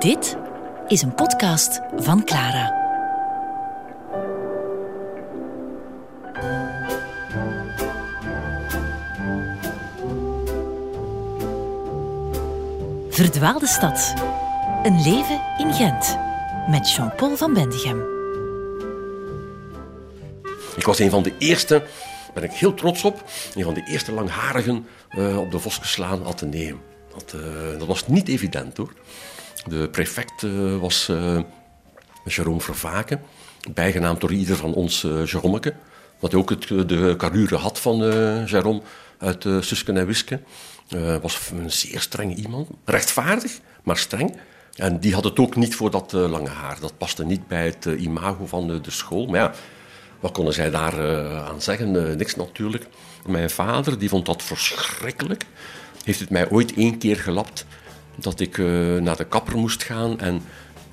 Dit is een podcast van Clara. Verdwaalde stad. Een leven in Gent. Met Jean-Paul van Bendigem. Ik was een van de eerste, ben ik heel trots op, een van de eerste langharigen uh, op de Voskeslaan Atheneum. Dat, uh, dat was niet evident hoor. De prefect uh, was uh, Jerome Vervaken, bijgenaamd door ieder van ons uh, Jeromeke. Wat ook het, de carrure had van uh, Jerome uit uh, Susken en Wisken. Uh, was een zeer streng iemand. Rechtvaardig, maar streng. En die had het ook niet voor dat lange haar. Dat paste niet bij het imago van de school. Maar ja, wat konden zij daar aan zeggen? Niks natuurlijk. Mijn vader, die vond dat verschrikkelijk. Heeft het mij ooit één keer gelapt dat ik uh, naar de kapper moest gaan. En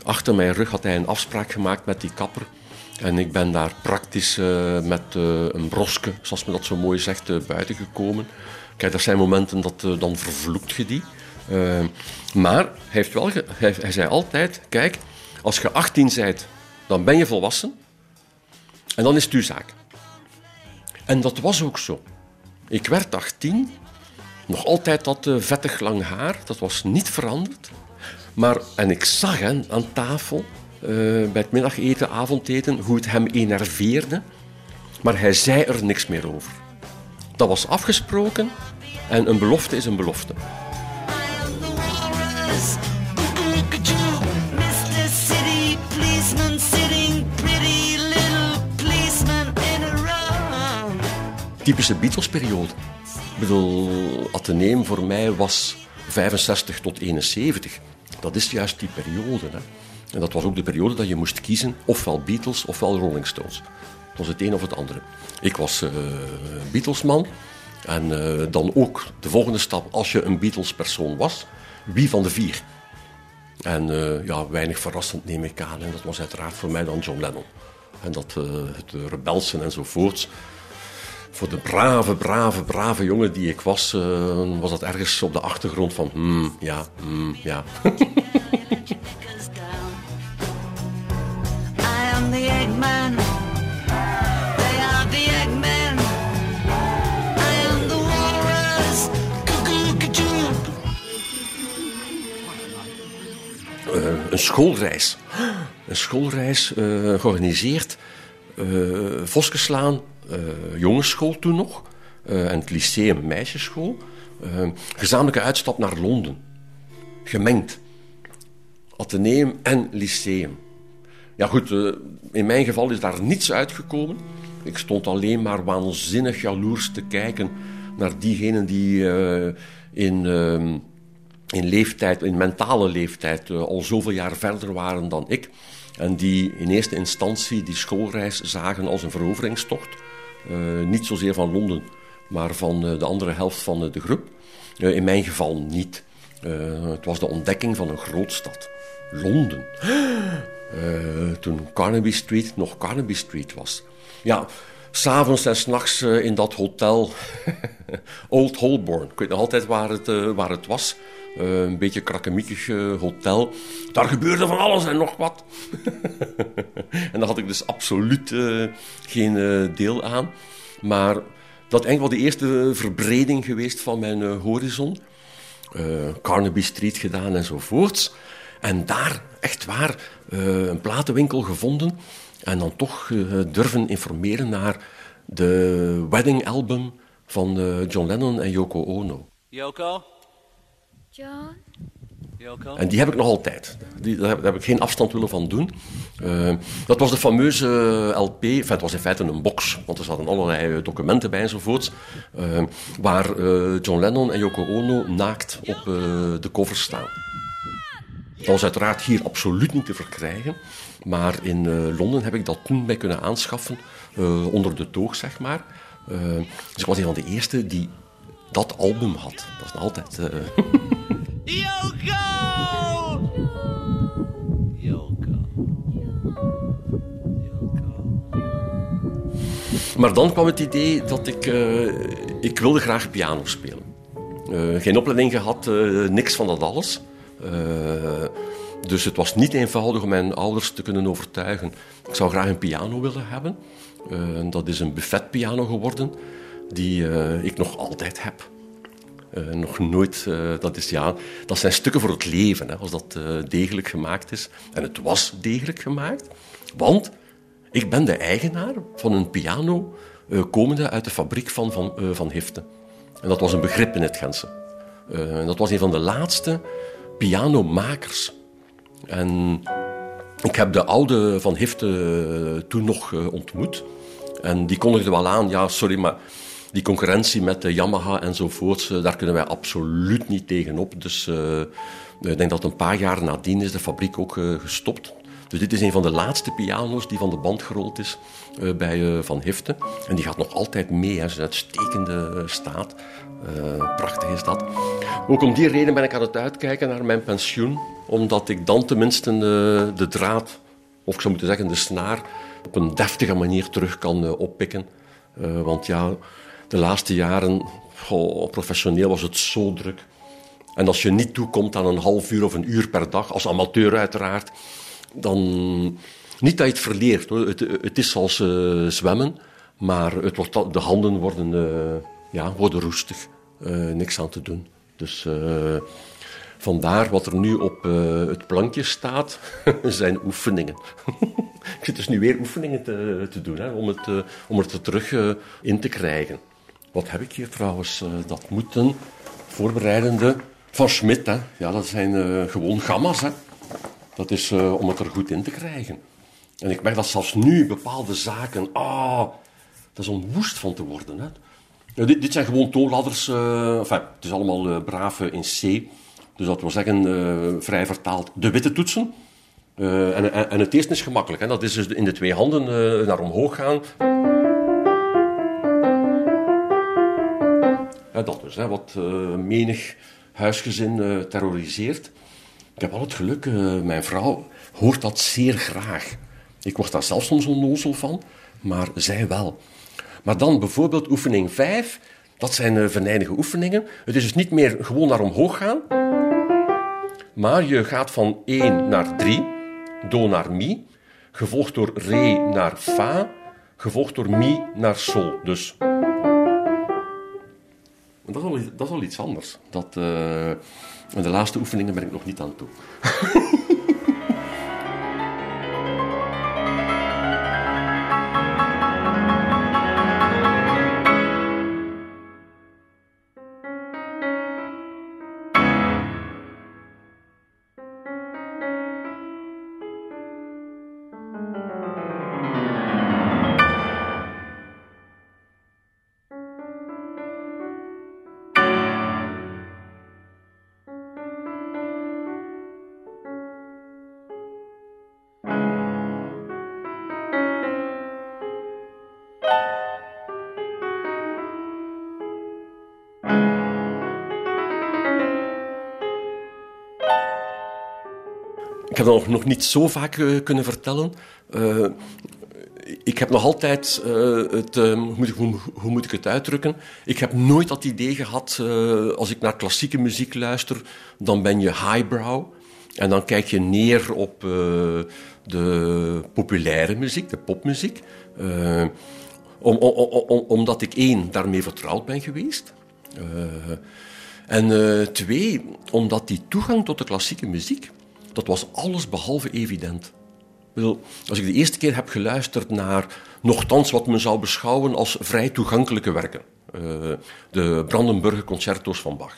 achter mijn rug had hij een afspraak gemaakt met die kapper. En ik ben daar praktisch uh, met uh, een broske, zoals men dat zo mooi zegt, buiten gekomen. Kijk, er zijn momenten dat dan vervloekt je die. maar hij, heeft wel hij, hij, zei altijd, kijk, als je 18 bent, dan ben je volwassen. En dan is het uw zaak. En dat was ook zo. Ik werd 18, nog altijd dat vettig lang haar, dat was niet veranderd. Maar, en ik zag hen aan tafel, uh, bij het middageten, avondeten, hoe het hem enerveerde. Maar hij zei er niks meer over. Dat was afgesproken en een belofte is een belofte. Typische Beatles-periode. Ik bedoel, Atheneum voor mij was 65 tot 71. Dat is juist die periode. Hè. En dat was ook de periode dat je moest kiezen, ofwel Beatles ofwel Rolling Stones. Het was het een of het andere. Ik was uh, Beatlesman. En uh, dan ook de volgende stap, als je een Beatles-persoon was, wie van de vier? En uh, ja, weinig verrassend neem ik aan. En dat was uiteraard voor mij dan John Lennon. En dat het rebelsen enzovoorts. Voor de brave, brave, brave jongen die ik was, was dat ergens op de achtergrond van, hmm, ja, hmm, ja. Uh, een schoolreis. Een schoolreis uh, georganiseerd. Uh, Voskeslaan, jongensschool toen nog. en het lyceum meisjesschool. gezamenlijke uitstap naar Londen. Gemengd. Atheneum en lyceum. Ja goed, in mijn geval is daar niets uitgekomen. Ik stond alleen maar waanzinnig jaloers te kijken naar diegenen die in, in leeftijd, in mentale leeftijd, al zoveel jaar verder waren dan ik. En die in eerste instantie die schoolreis zagen als een veroveringstocht. Niet zozeer van Londen, maar van de andere helft van de groep. in mijn geval niet. het was de ontdekking van een grootstad. Londen. Toen Carnaby Street nog Carnaby Street was. Ja, s'avonds en s'nachts uh, in dat hotel Old Holborn. Ik weet nog altijd waar het, uh, waar het was. een beetje krakkemiekig hotel. Daar gebeurde van alles en nog wat. en daar had ik dus absoluut geen deel aan. Maar dat is wel de eerste verbreding geweest van mijn horizon. Carnaby Street gedaan enzovoorts. En daar, echt waar, uh, een platenwinkel gevonden. En dan toch uh, durven informeren naar de wedding album van uh, John Lennon en Yoko Ono. Yoko? John? Yoko? En die heb ik nog altijd. Die, daar, heb, daar heb ik geen afstand willen van doen. dat was de fameuze LP. Enfin, het was in feite een box, want er zaten allerlei documenten bij enzovoorts. waar John Lennon en Yoko Ono naakt op de cover staan. Dat was uiteraard hier absoluut niet te verkrijgen. Maar in uh, Londen heb ik dat toen bij kunnen aanschaffen. Uh, onder de toog, zeg maar. Uh, dus ik was een van de eerste die dat album had. Dat is nog altijd... Yoko! Yoko. Maar dan kwam het idee dat ik... ik wilde graag piano spelen. geen opleiding gehad, niks van dat alles. Dus het was niet eenvoudig om mijn ouders te kunnen overtuigen. Ik zou graag een piano willen hebben. Uh, dat is een buffetpiano geworden, die uh, ik nog altijd heb. Uh, nog nooit, dat, is, ja, dat zijn stukken voor het leven, hè, als dat degelijk gemaakt is. En het was degelijk gemaakt, want ik ben de eigenaar van een piano komende uit de fabriek van Van, van Hifte. En dat was een begrip in het Gentse. dat was een van de laatste pianomakers. En ik heb de oude Van Hifte toen nog ontmoet. En die kondigde wel aan, ja, sorry, maar die concurrentie met de Yamaha enzovoorts, daar kunnen wij absoluut niet tegenop. Dus ik denk dat een paar jaar nadien is de fabriek ook gestopt. Dus dit is een van de laatste piano's die van de band gerold is bij Van Hifte. En die gaat nog altijd mee, hè. is een uitstekende staat. Prachtig is dat. Ook om die reden ben ik aan het uitkijken naar mijn pensioen. Omdat ik dan tenminste de, de draad, of ik zou moeten zeggen de snaar, op een deftige manier terug kan uh, oppikken. Want ja, de laatste jaren, professioneel was het zo druk. En als je niet toekomt aan een half uur of een uur per dag, als amateur uiteraard, dan niet dat je het verleert. Het, is als zwemmen, maar het wordt, de handen worden, ja, worden roestig. niks aan te doen. Dus Vandaar wat er nu op uh, het plankje staat, zijn oefeningen. ik zit dus nu weer oefeningen te, te doen hè, om, het, om het er terug in te krijgen. Wat heb ik hier trouwens? dat moeten voorbereidende van Schmidt. Hè. Ja, dat zijn gewoon gamma's. Hè. Dat is om het er goed in te krijgen. En ik merk dat zelfs nu bepaalde zaken, ah, dat is om woest van te worden. Hè. Dit, zijn gewoon toonladders, enfin, het is allemaal braaf in C. Dus dat wil zeggen, uh, vrij vertaald, de witte toetsen. Uh, en, en, en, het eerste is gemakkelijk. Hè? Dat is dus in de twee handen uh, naar omhoog gaan. Dat dus, wat menig huisgezin terroriseert. Ik heb al het geluk, mijn vrouw hoort dat zeer graag. Ik word daar zelf soms onnozel van, maar zij wel. Maar dan bijvoorbeeld oefening 5, dat zijn venijnige oefeningen. Het is dus niet meer gewoon naar omhoog gaan. Maar je gaat van 1 naar 3, do naar mi, gevolgd door re naar fa, gevolgd door mi naar sol. Dus dat is al, dat is iets anders. Dat, uh, de laatste oefeningen ben ik nog niet aan toe. Nog, niet zo vaak uh, kunnen vertellen. Uh, ik heb nog altijd uh, het, hoe moet, ik, hoe, moet ik het uitdrukken? Ik heb nooit dat idee gehad, als ik naar klassieke muziek luister, dan ben je highbrow. En dan kijk je neer op de populaire muziek, de popmuziek. Om, om, omdat ik één, daarmee vertrouwd ben geweest. en twee, omdat die toegang tot de klassieke muziek dat was alles behalve evident. Als ik de eerste keer heb geluisterd naar nogthans wat men zou beschouwen als vrij toegankelijke werken, uh, de Brandenburger concerto's van Bach.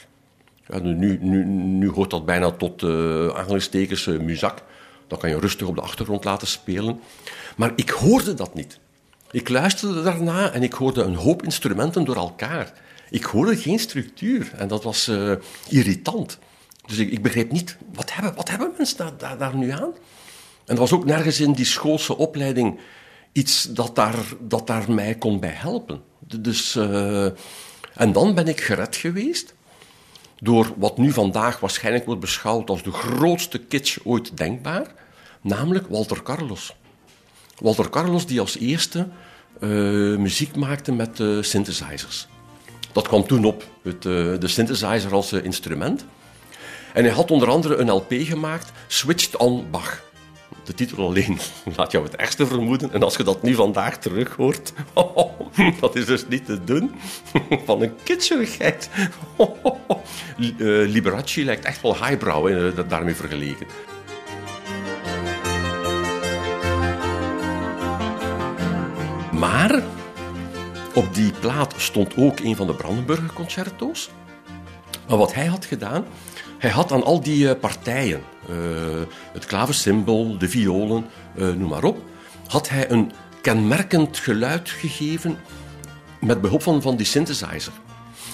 Ja, nu, nu, nu hoort dat bijna tot uh, aanhalingstekens uh, muzak. Dat kan je rustig op de achtergrond laten spelen. Maar ik hoorde dat niet. Ik luisterde daarna en ik hoorde een hoop instrumenten door elkaar. Ik hoorde geen structuur en dat was irritant. Dus ik, ik begreep niet, wat hebben, wat hebben mensen daar, daar, nu aan? En er was ook nergens in die schoolse opleiding iets dat daar, dat daar mij kon bij helpen. Dus, uh, en dan ben ik gered geweest door wat nu vandaag waarschijnlijk wordt beschouwd als de grootste kitsch ooit denkbaar, namelijk Walter Carlos. Walter Carlos die als eerste uh, muziek maakte met synthesizers. Dat kwam toen op, het, de synthesizer als instrument. En hij had onder andere een LP gemaakt, Switched on Bach. De titel alleen laat jou het ergste vermoeden. En als je dat nu vandaag terug hoort, dat is dus niet te doen. Van een kitschigheid. Eh, Liberace lijkt echt wel highbrow eh, daarmee vergeleken. Maar op die plaat stond ook een van de Brandenburger concerto's. Maar wat hij had gedaan, hij had aan al die eh, partijen, uh, het klaversymbol, de violen, uh, noem maar op, had hij een kenmerkend geluid gegeven met behulp van, die synthesizer.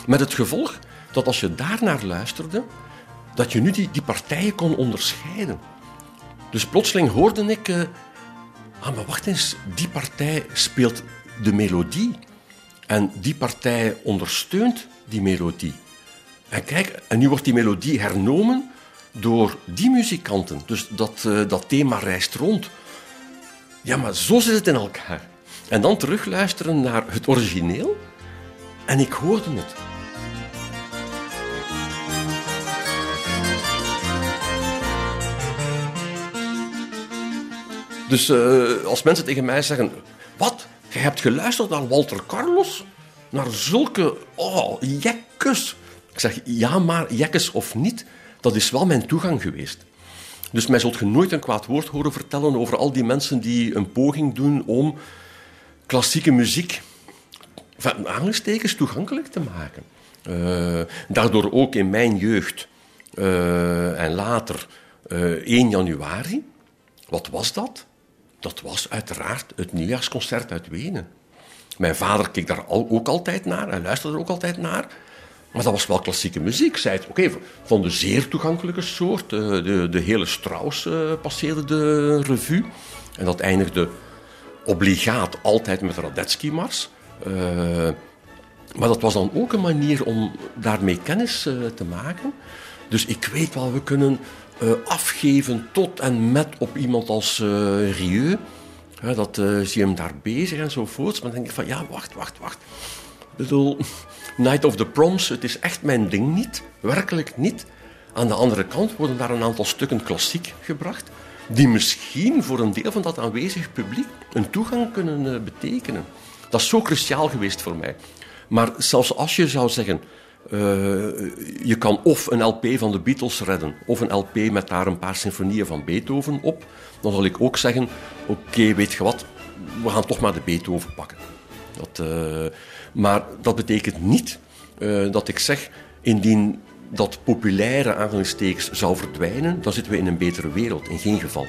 Met het gevolg dat als je daarnaar luisterde, dat je nu die, die partijen kon onderscheiden. Dus plotseling hoorde ik, ah maar wacht eens, die partij speelt de melodie. En die partij ondersteunt die melodie. En kijk, en nu wordt die melodie hernomen door die muzikanten. Dus dat, uh, dat thema reist rond. Ja, maar zo zit het in elkaar. En dan terugluisteren naar het origineel. En ik hoorde het. Dus uh, als mensen tegen mij zeggen: Wat? Je hebt geluisterd naar Walter Carlos? Naar zulke. Oh, jekkes. Ik zeg: Ja, maar jekkes of niet, dat is wel mijn toegang geweest. Dus mij zult je nooit een kwaad woord horen vertellen over al die mensen die een poging doen om klassieke muziek van aangestekens toegankelijk te maken. Uh, daardoor ook in mijn jeugd uh, en later uh, 1 januari. Wat was dat? Dat was uiteraard het nieuwjaarsconcert uit Wenen. Mijn vader keek daar ook altijd naar en luisterde er ook altijd naar. Maar dat was wel klassieke muziek. Zei het, oké, van de zeer toegankelijke soort. De, de, de hele Strauss uh, passeerde de revue. En dat eindigde obligaat altijd met Radetzky-mars. Uh, maar dat was dan ook een manier om daarmee kennis te maken. Dus ik weet wel, we kunnen afgeven tot en met op iemand als Rieu. dat zie je hem daar bezig enzovoorts. Maar dan denk ik van, ja, wacht, wacht, wacht. Ik bedoel, Night of the Proms, het is echt mijn ding niet. Werkelijk niet. Aan de andere kant worden daar een aantal stukken klassiek gebracht, die misschien voor een deel van dat aanwezige publiek een toegang kunnen uh, betekenen. Dat is zo cruciaal geweest voor mij. Maar zelfs als je zou zeggen, uh, je kan of een LP van de Beatles redden, of een LP met daar een paar symfonieën van Beethoven op, dan zal ik ook zeggen, oké, weet je wat, we gaan toch maar de Beethoven pakken. Dat, uh, maar dat betekent niet uh, dat ik zeg, indien dat populaire aanhalingstekens zou verdwijnen, dan zitten we in een betere wereld. In geen geval.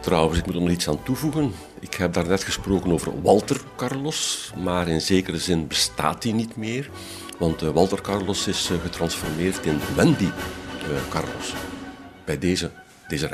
Trouwens, ik moet er nog iets aan toevoegen. Ik heb daarnet gesproken over Walter Carlos, maar in zekere zin bestaat hij niet meer. Want uh, Walter Carlos is uh, getransformeerd in Wendy uh, Carlos. Bij deze, deze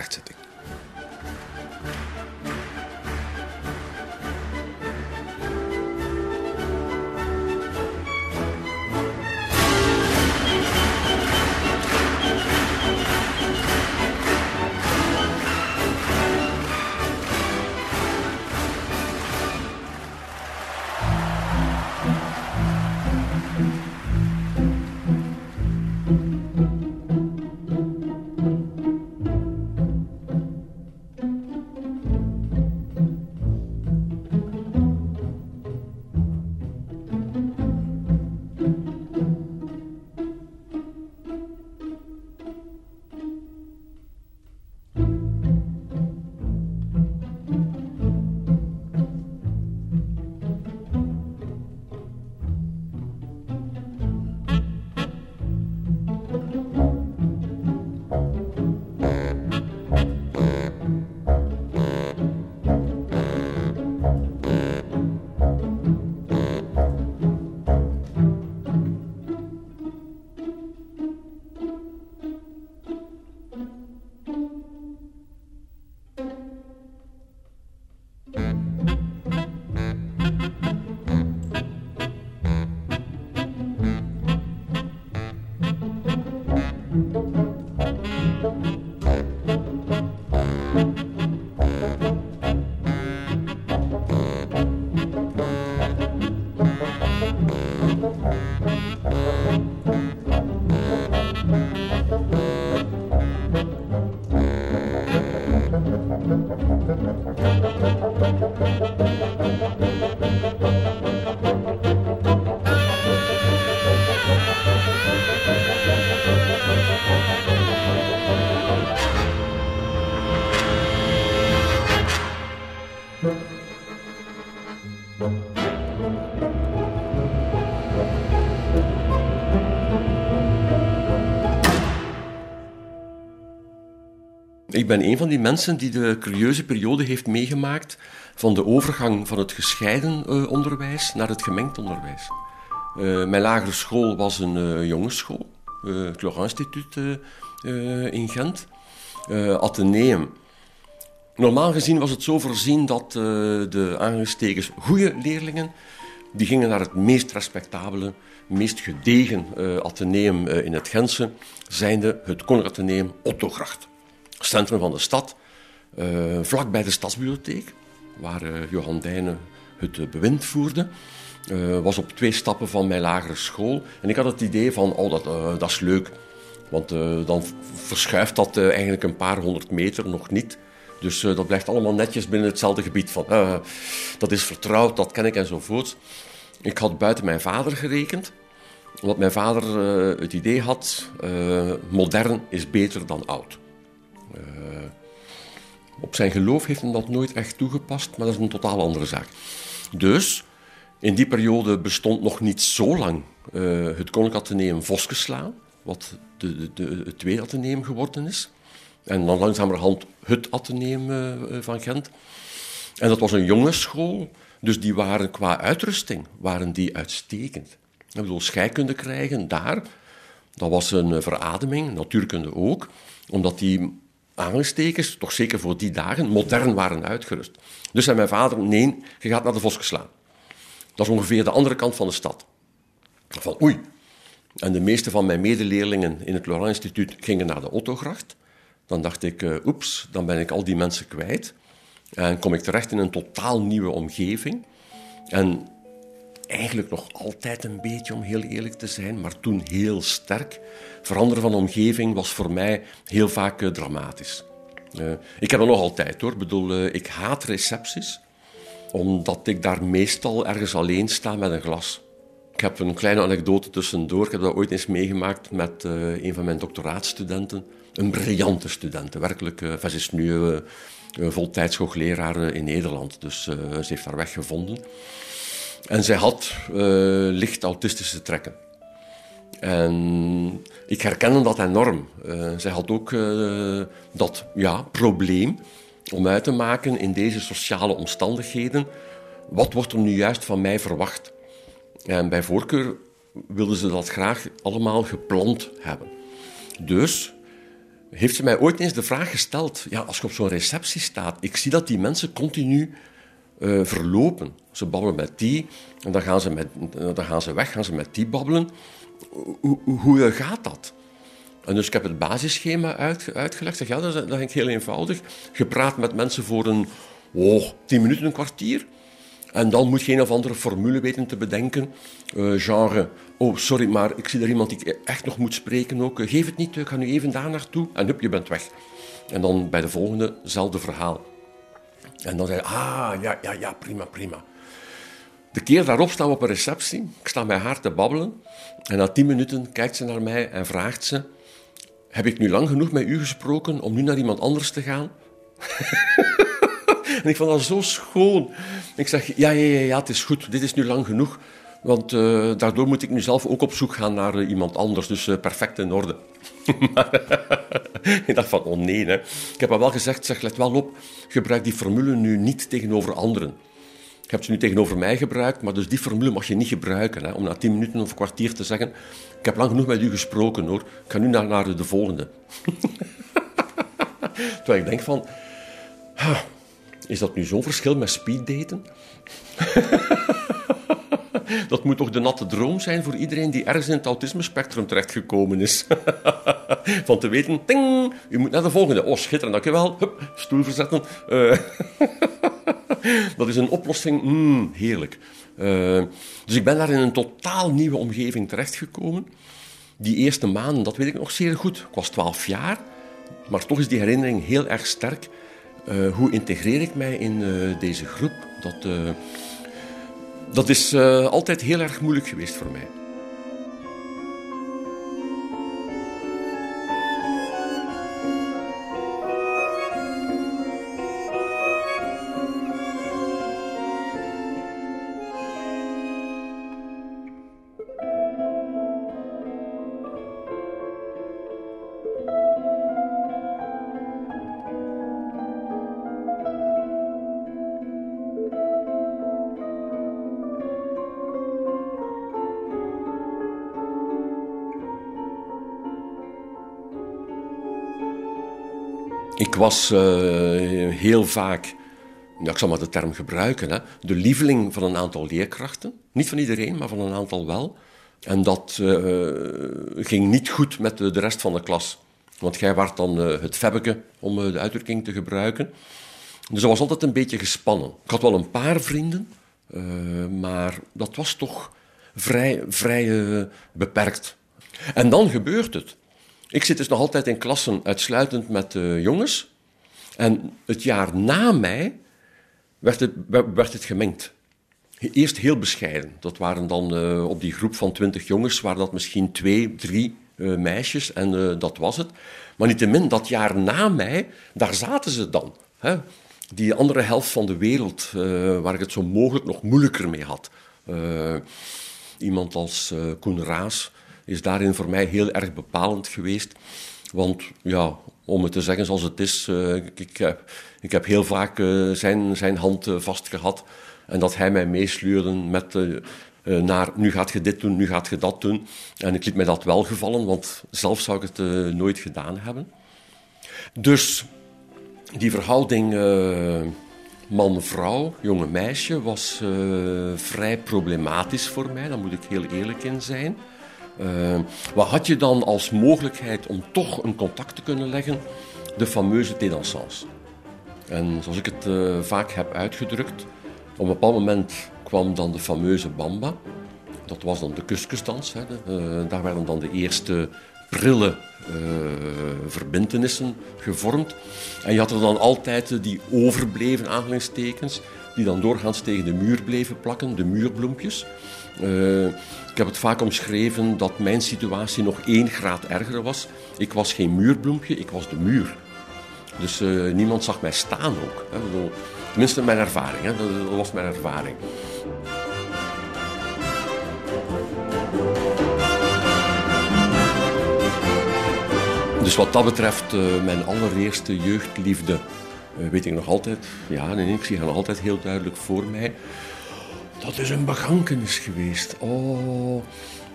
ben een van die mensen die de curieuze periode heeft meegemaakt van de overgang van het gescheiden uh, onderwijs naar het gemengd onderwijs. Uh, mijn lagere school was een uh, jongensschool, het Laurent Instituut in Gent. Atheneum. Normaal gezien was het zo voorzien dat de aangestekens goede leerlingen die gingen naar het meest respectabele, meest gedegen atheneum in het Gentse, zijnde het Konrad Atheneum Ottogracht centrum van de stad, uh, vlak bij de stadsbibliotheek, waar uh, Johan Dijnen het uh, bewind voerde. was op twee stappen van mijn lagere school. En ik had het idee van, oh, dat, dat is leuk. Want dan verschuift dat eigenlijk een paar honderd meter nog niet. Dus dat blijft allemaal netjes binnen hetzelfde gebied. Van, dat is vertrouwd, dat ken ik enzovoort. Ik had buiten mijn vader gerekend omdat mijn vader het idee had: modern is beter dan oud. Uh, op zijn geloof heeft hij dat nooit echt toegepast, maar dat is een totaal andere zaak. Dus, in die periode bestond nog niet zo lang uh, het Koninklijk Atheneum Voskeslaan, wat de, de, de, het tweede atheneum geworden is. En dan langzamerhand het atheneum uh, van Gent. En dat was een jongensschool, dus die waren qua uitrusting waren die uitstekend. Ik bedoel, scheikunde krijgen daar, dat was een verademing, natuurkunde ook, omdat die aanstekers, toch zeker voor die dagen, modern waren uitgerust. Dus zei mijn vader, nee, je gaat naar de Voskeslaan. Dat is ongeveer de andere kant van de stad. Van oei. En de meeste van mijn medeleerlingen in het Laurent Instituut gingen naar de Ottogracht. Dan dacht ik, uh, oeps, dan ben ik al die mensen kwijt. En kom ik terecht in een totaal nieuwe omgeving. En eigenlijk nog altijd een beetje, om heel eerlijk te zijn, maar toen heel sterk. Veranderen van omgeving was voor mij heel vaak uh, dramatisch. Uh, ik heb dat nog altijd hoor. Ik bedoel, uh, ik haat recepties, omdat ik daar meestal ergens alleen sta met een glas. Ik heb een kleine anekdote tussendoor. Ik heb dat ooit eens meegemaakt met een van mijn doctoraatstudenten. Een briljante student, werkelijk. Ze is nu voltijds hoogleraar in Nederland, dus ze heeft haar weg gevonden. En zij had uh, licht autistische trekken. En ik herkende dat enorm. Uh, zij had ook uh, dat ja, probleem om uit te maken in deze sociale omstandigheden. Wat wordt er nu juist van mij verwacht? En bij voorkeur wilde ze dat graag allemaal gepland hebben. Dus heeft ze mij ooit eens de vraag gesteld: ja, als je op zo'n receptie staat, ik zie dat die mensen continu verlopen. Ze babbelen met die en dan gaan ze, met, dan gaan ze weg, gaan ze met die babbelen. Hoe, hoe gaat dat? En dus ik heb het basisschema uit, uitgelegd. Zeg, ja, dat is, dat heel eenvoudig. Je praat met mensen voor een oh, tien minuten, een kwartier. En dan moet je een of andere formule weten te bedenken. Uh, genre, oh sorry, maar ik zie er iemand die ik echt nog moet spreken ook. geef het niet, ik ga nu even daar naartoe. En hup, je bent weg. En dan bij de volgende, hetzelfde verhaal. En dan zei hij, ah, ja, ja, ja, prima, prima. De keer daarop staan we op een receptie. Ik sta met haar te babbelen. En na tien minuten kijkt ze naar mij en vraagt ze... Heb ik nu lang genoeg met u gesproken om nu naar iemand anders te gaan? en ik vond dat zo schoon. Ik zeg, ja, ja, ja, ja, het is goed. Dit is nu lang genoeg. Want uh, daardoor moet ik nu zelf ook op zoek gaan naar uh, iemand anders. Dus uh, perfect in orde. ik dacht van, oh nee. Hè. Ik heb al wel gezegd, zeg, let wel op. Gebruik die formule nu niet tegenover anderen. Je hebt ze nu tegenover mij gebruikt, maar dus die formule mag je niet gebruiken. Hè, om na tien minuten of een kwartier te zeggen... Ik heb lang genoeg met u gesproken, hoor. Ik ga nu naar, de volgende. Terwijl ik denk van... Is dat nu zo'n verschil met speeddaten? dat moet toch de natte droom zijn voor iedereen die ergens in het autisme-spectrum terechtgekomen is. Van te weten, ting, u moet naar de volgende. Oh, schitterend, dankjewel. Hup, stoel verzetten. Uh, dat is een oplossing, mm, heerlijk. Uh, dus ik ben daar in een totaal nieuwe omgeving terechtgekomen. Die eerste maanden, dat weet ik nog zeer goed. Ik was twaalf jaar, maar toch is die herinnering heel erg sterk. Uh, hoe integreer ik mij in deze groep? Dat dat is altijd heel erg moeilijk geweest voor mij. Ik was eh, heel vaak, ik zal maar de term gebruiken, hè, de lieveling van een aantal leerkrachten. Niet van iedereen, maar van een aantal wel. En dat eh, ging niet goed met de, rest van de klas. Want jij werd dan eh, het febbeke, om de uitdrukking te gebruiken. Dus dat was altijd een beetje gespannen. Ik had wel een paar vrienden, maar dat was toch vrij, vrij beperkt. En dan gebeurt het. Ik zit dus nog altijd in klassen uitsluitend met eh, jongens. En het jaar na mij werd het, werd het gemengd. Eerst heel bescheiden. Dat waren dan eh, op die groep van twintig jongens, waren dat misschien twee, drie eh, meisjes en dat was het. Maar niettemin, dat jaar na mij, daar zaten ze dan. Hè? Die andere helft van de wereld, waar ik het zo mogelijk nog moeilijker mee had. Iemand als Koen Raas is daarin voor mij heel erg bepalend geweest. Want ja, om het te zeggen zoals het is, eh, ik, heb, ik heb heel vaak eh, zijn, zijn hand eh, vastgehad. En dat hij mij meesleurde met naar nu gaat je dit doen, nu gaat je dat doen. En ik liet mij dat wel gevallen, want zelf zou ik het nooit gedaan hebben. Dus die verhouding man-vrouw, jonge meisje, was vrij problematisch voor mij. Daar moet ik heel eerlijk in zijn. Eh, wat had je dan als mogelijkheid om toch een contact te kunnen leggen? De fameuze thé dansance. En zoals ik het eh, vaak heb uitgedrukt, op een bepaald moment kwam dan de fameuze bamba. Dat was dan de kuskusdans. Hè. Eh, daar werden dan de eerste prille eh verbintenissen gevormd. En je had er dan altijd die overbleven aanhalingstekens, die dan doorgaans tegen de muur bleven plakken, de muurbloempjes. Ik heb het vaak omschreven dat mijn situatie nog één graad erger was. Ik was geen muurbloempje, ik was de muur. Dus eh, niemand zag mij staan ook. Hè. Tenminste, mijn ervaring. Dat was mijn ervaring. Dus wat dat betreft, eh, mijn allereerste jeugdliefde, eh, weet ik nog altijd. Ja, nee, ik zie haar nog altijd heel duidelijk voor mij. Dat is een begankenis geweest. Oh,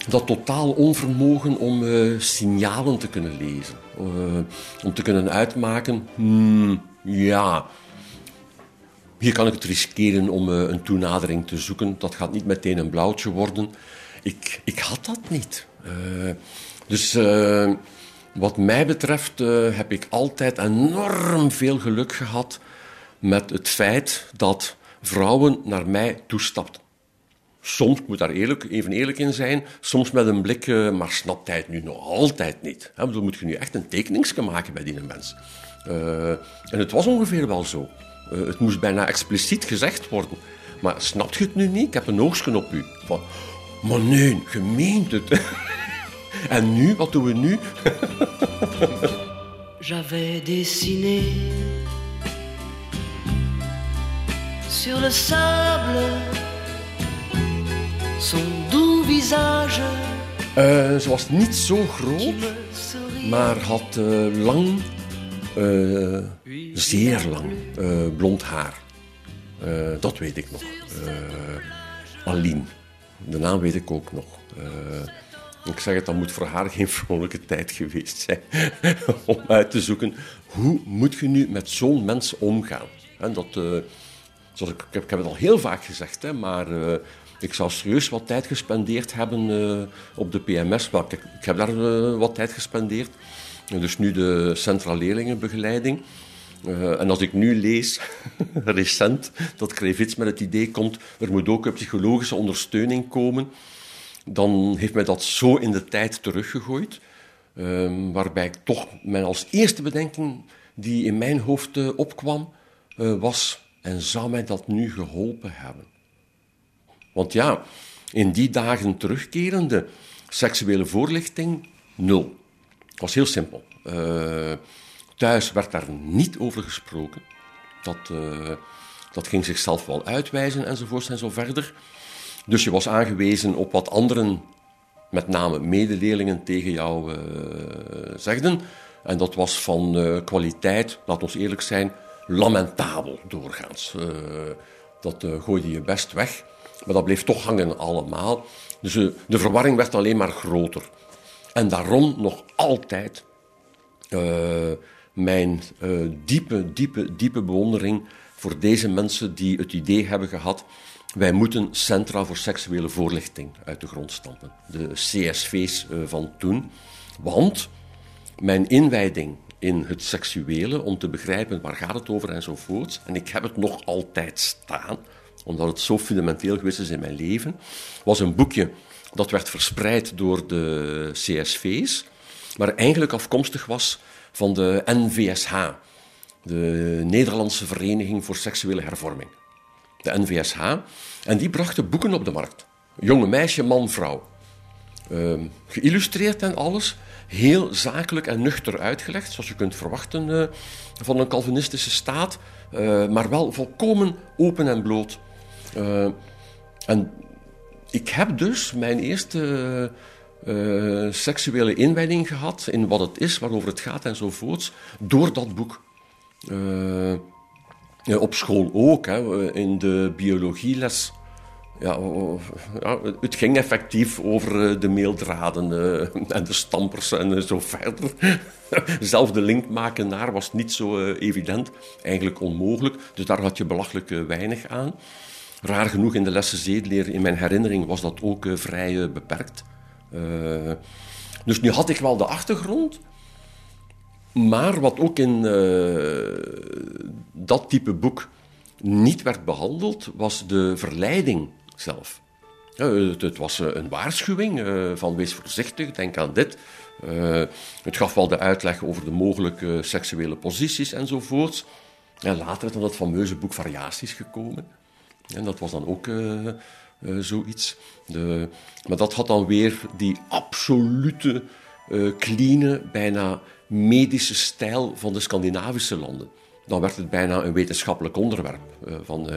dat totaal onvermogen om eh, signalen te kunnen lezen. Eh, om te kunnen uitmaken, hmm, ja, hier kan ik het riskeren om eh, een toenadering te zoeken. Dat gaat niet meteen een blauwtje worden. Ik, ik had dat niet. Dus wat mij betreft heb ik altijd enorm veel geluk gehad met het feit dat vrouwen naar mij toestapten. Soms, ik moet daar eerlijk, even eerlijk in zijn, soms met een blik, eh, maar snapt hij het nu nog altijd niet? Hè? Dan moet je nu echt een tekeningsje maken bij die mens. Eh, en het was ongeveer wel zo. Eh, het moest bijna expliciet gezegd worden. Maar snapt je het nu niet? Ik heb een oogstje op u. Van, maar je meent het. en nu, wat doen we nu? J'avais dessiné sur le sable son doux visage Eh, ze was niet zo groot, maar had eh, lang, eh, zeer lang, blond haar. Dat weet ik nog. Aline. De naam weet ik ook nog. Ik zeg het, dat moet voor haar geen vrolijke tijd geweest zijn. om uit te zoeken, hoe moet je nu met zo'n mens omgaan? En dat, zoals ik, heb, ik heb het al heel vaak gezegd, hè, maar eh, ik zou serieus wat tijd gespendeerd hebben eh, op de PMS. Wel, ik, heb daar eh, wat tijd gespendeerd. En dus nu de centrale leerlingenbegeleiding. En als ik nu lees, recent, dat Krevits met het idee komt, er moet ook een psychologische ondersteuning komen, dan heeft mij dat zo in de tijd teruggegooid. Ehm, waarbij ik toch mijn als eerste bedenking die in mijn hoofd opkwam, was, en zou mij dat nu geholpen hebben? Want ja, in die dagen terugkerende, seksuele voorlichting, nul. Het was heel simpel. Eh, thuis werd daar niet over gesproken. Dat, eh, dat ging zichzelf wel uitwijzen enzovoort en zo verder. Dus je was aangewezen op wat anderen, met name medeleerlingen, tegen jou eh, zegden. En dat was van kwaliteit, laat ons eerlijk zijn, lamentabel doorgaans. Eh, dat eh, gooide je best weg, maar dat bleef toch hangen allemaal. Dus eh, de verwarring werd alleen maar groter. En daarom nog altijd mijn diepe, diepe, diepe bewondering voor deze mensen die het idee hebben gehad. Wij moeten centra voor seksuele voorlichting uit de grond stampen. De CSV's van toen. Want mijn inwijding in het seksuele, om te begrijpen waar gaat het over enzovoort. En ik heb het nog altijd staan, omdat het zo fundamenteel geweest is in mijn leven. Was een boekje dat werd verspreid door de CSV's, maar eigenlijk afkomstig was van de NVSH, de Nederlandse Vereniging voor Seksuele Hervorming. De NVSH. En die brachten boeken op de markt. Jonge meisje, man, vrouw. Uh, geïllustreerd en alles. Heel zakelijk en nuchter uitgelegd, zoals je kunt verwachten uh, van een Calvinistische staat. Uh, maar wel volkomen open en bloot. Uh, en ik heb dus mijn eerste seksuele inwijding gehad in wat het is, waarover het gaat enzovoorts, door dat boek. Op school ook, hè, in de biologieles. Ja, ja, het ging effectief over de meeldraden uh, en de stampers en zo verder. Zelf de link maken naar was niet zo evident, eigenlijk onmogelijk. Dus daar had je belachelijk weinig aan. Raar genoeg in de lessen zedeleer, in mijn herinnering, was dat ook vrij beperkt. Dus nu had ik wel de achtergrond, maar wat ook in dat type boek niet werd behandeld, was de verleiding zelf. Het, was een waarschuwing van wees voorzichtig, denk aan dit. het gaf wel de uitleg over de mogelijke seksuele posities enzovoorts. En later is dan dat fameuze boek Variaties gekomen. En dat was dan ook zoiets. Maar dat had dan weer die absolute, clean, bijna medische stijl van de Scandinavische landen. Dan werd het bijna een wetenschappelijk onderwerp. Uh, van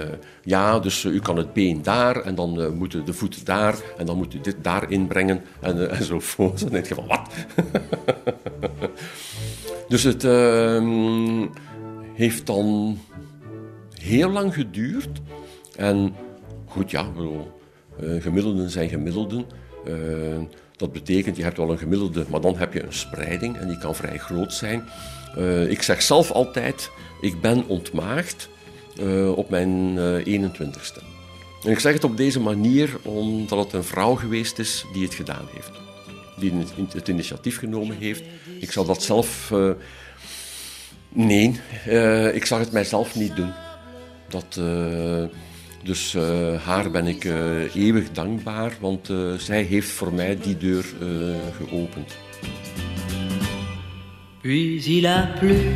ja, dus u kan het been daar en dan moeten de voeten daar en dan moet u dit daar inbrengen en, enzovoort. Dan denk je van wat? dus het ehm, heeft dan heel lang geduurd. En goed, ja, uh, gemiddelden zijn gemiddelden. Dat betekent, je hebt wel een gemiddelde, maar dan heb je een spreiding en die kan vrij groot zijn. Ik zeg zelf altijd, ik ben ontmaagd op mijn 21ste. En ik zeg het op deze manier omdat het een vrouw geweest is die het gedaan heeft. Die het initiatief genomen heeft. Ik zou dat zelf... nee, ik zag het mijzelf niet doen. Dat... Dus haar ben ik eeuwig dankbaar, want zij heeft voor mij die deur geopend. Puis il a plu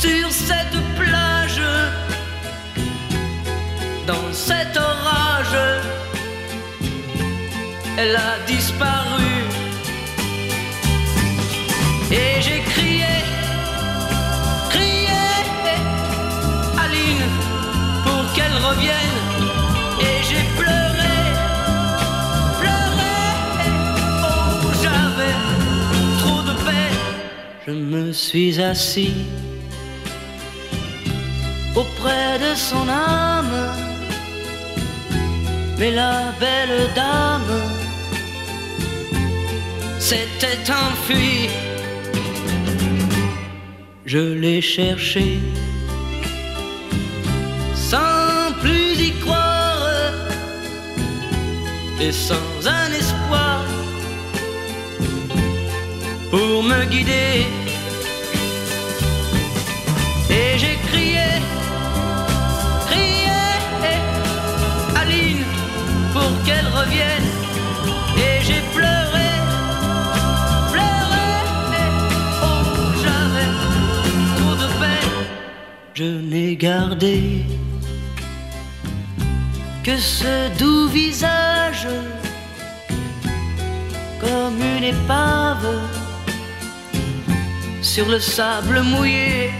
sur cette plage, dans cet orage, elle a disparu. Et j'ai crié. qu'elle revienne. Et j'ai pleuré, pleuré. Oh, j'avais trop de peine. Je me suis assis auprès de son âme. Mais la belle dame s'était enfuie. Je l'ai cherchée sans plus y croire et sans un espoir pour me guider. Qu'elle revienne. Et j'ai pleuré, pleuré, oh j'avais trop de peine. Je n'ai gardé que ce doux visage, comme une épave sur le sable mouillé.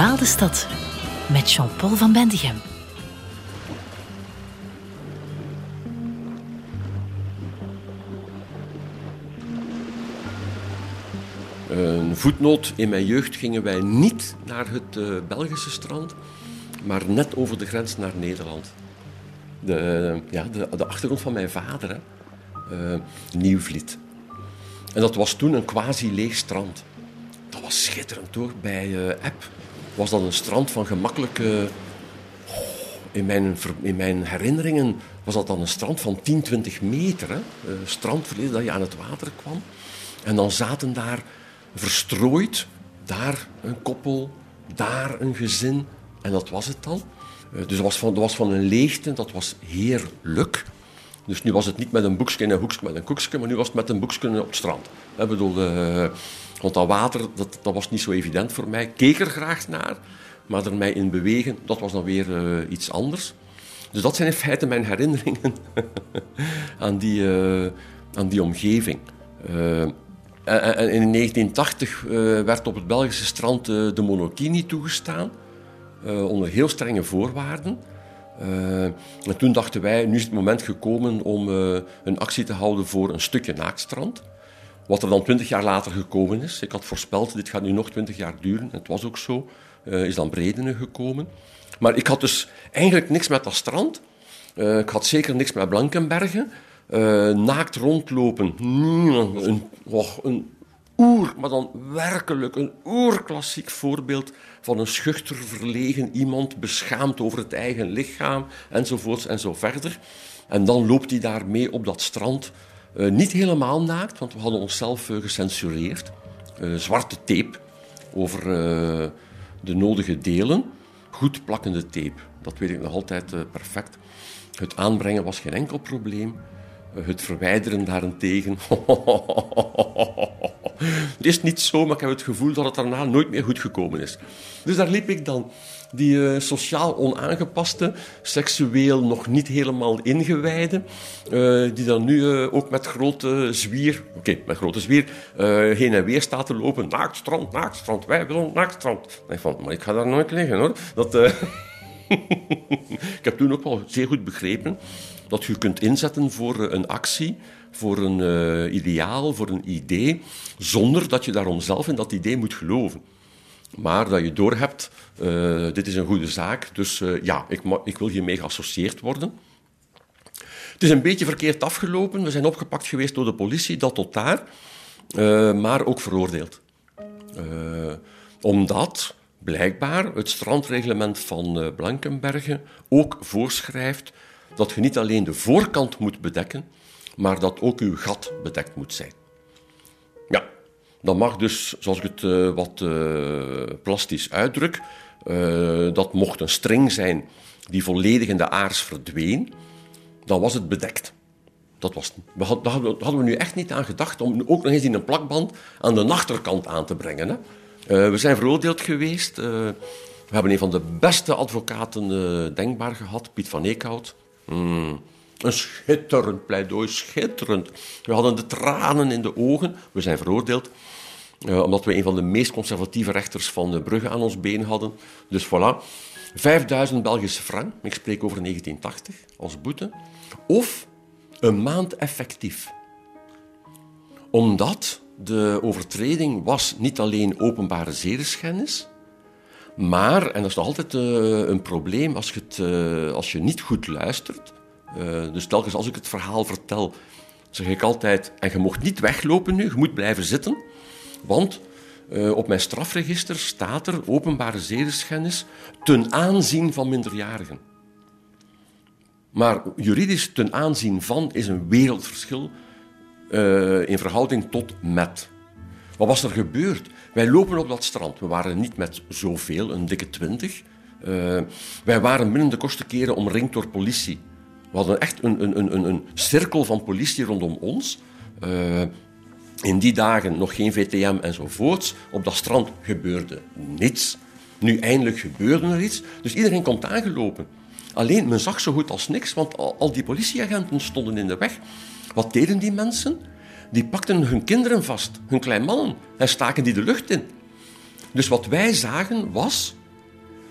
Verdwaalde stad met Jean-Paul van Bendigem. Een voetnoot. In mijn jeugd gingen wij niet naar het eh, Belgische strand, maar net over de grens naar Nederland. De, eh, ja, de, achtergrond van mijn vader. Eh, Nieuwvliet. En dat was toen een quasi leeg strand. Dat was schitterend hoor. Bij eh Epp was dat een strand van gemakkelijke. Oh, in, mijn, in mijn herinneringen was dat dan een strand van 10, 20 meter. Hè? Eh, strandverleden dat je aan het water kwam. En dan zaten daar verstrooid, daar een koppel, daar een gezin. En dat was het dan. Eh, dus dat was, van, was van een leegte, dat was heerlijk. Dus nu was het niet met een boekje en een hoekje met een koekje, maar nu was het met een boekje op het strand. Ik bedoel, eh, want dat water, dat, dat was niet zo evident voor mij. Ik keek er graag naar, maar er mij in bewegen, dat was dan weer eh, iets anders. Dus dat zijn in feite mijn herinneringen aan, die, eh, aan die omgeving. Eh, en- en in 1980 eh, werd op het Belgische strand eh, de monokini toegestaan, eh, onder heel strenge voorwaarden. Eh, en toen dachten wij, nu is het moment gekomen om eh, een actie te houden voor een stukje naaktstrand. Wat er dan twintig jaar later gekomen is. Ik had voorspeld, dit gaat nu nog twintig jaar duren. Het was ook zo. Eh, is dan Bredene gekomen. Maar ik had dus eigenlijk niks met dat strand. Eh, ik had zeker niks met Blankenbergen. Eh, naakt rondlopen. Een, een oer, maar dan werkelijk een oerklassiek voorbeeld van een schuchter, verlegen iemand, beschaamd over het eigen lichaam, enzovoorts en zo verder. En dan loopt hij daar mee op dat strand. Eh, niet helemaal naakt, want we hadden onszelf eh, gecensureerd. Eh, zwarte tape over de nodige delen. Goed plakkende tape. Dat weet ik nog altijd perfect. Het aanbrengen was geen enkel probleem. Het verwijderen daarentegen. het is niet zo, maar ik heb het gevoel dat het daarna nooit meer goed gekomen is. Dus daar liep ik dan. Die eh, sociaal onaangepaste, seksueel nog niet helemaal ingewijde, eh, die dan nu eh, ook met grote zwier, oké, met grote zwier, heen en weer staat te lopen. Naaktstrand, naaktstrand, wij willen naaktstrand. Ik van, maar ik ga daar nooit liggen hoor. Dat, ik heb toen ook wel zeer goed begrepen dat je kunt inzetten voor een actie, voor een eh, ideaal, voor een idee, zonder dat je daarom zelf in dat idee moet geloven. Maar dat je doorhebt, eh dit is een goede zaak, dus eh, ja, ik, ik wil hiermee geassocieerd worden. Het is een beetje verkeerd afgelopen. We zijn opgepakt geweest door de politie, dat tot daar, maar ook veroordeeld. Omdat blijkbaar het strandreglement van Blankenbergen ook voorschrijft dat je niet alleen de voorkant moet bedekken, maar dat ook uw gat bedekt moet zijn. Ja, dat mag dus, zoals ik het eh, wat eh, plastisch uitdruk, eh, dat mocht een string zijn die volledig in de aars verdween, dan was het bedekt. Dat was, we daar hadden we- nu echt niet aan gedacht om ook nog eens in een plakband aan de achterkant aan te brengen. Hè. We zijn veroordeeld geweest. we hebben een van de beste advocaten denkbaar gehad, Piet van Eekhout. Hmm, een schitterend pleidooi, schitterend. We hadden de tranen in de ogen. We zijn veroordeeld. eh, omdat we een van de meest conservatieve rechters van Brugge aan ons been hadden. Dus voilà. 5000 Belgische frank, ik spreek over 1980, als boete. Of een maand effectief. Omdat de overtreding was niet alleen openbare zedeschennis, maar, en dat is nog altijd eh, een probleem als je, het, eh, als je niet goed luistert. Eh, dus telkens als ik het verhaal vertel, zeg ik altijd, en je mocht niet weglopen nu, je moet blijven zitten, want eh, op mijn strafregister staat er openbare zedeschennis ten aanzien van minderjarigen. Maar juridisch ten aanzien van is een wereldverschil eh, in verhouding tot met. Wat was er gebeurd? Wij lopen op dat strand. We waren niet met zoveel, een dikke twintig. Eh, wij waren binnen de kortste keren omringd door politie. We hadden echt een, een, een, een- cirkel van politie rondom ons. Eh, in die dagen nog geen VTM enzovoorts. Op dat strand gebeurde niets. Nu eindelijk gebeurde er iets. Dus iedereen komt aangelopen. Alleen, men zag zo goed als niks, want al die politieagenten stonden in de weg. Wat deden die mensen? Die pakten hun kinderen vast, hun klein mannen, en staken die de lucht in. Dus wat wij zagen was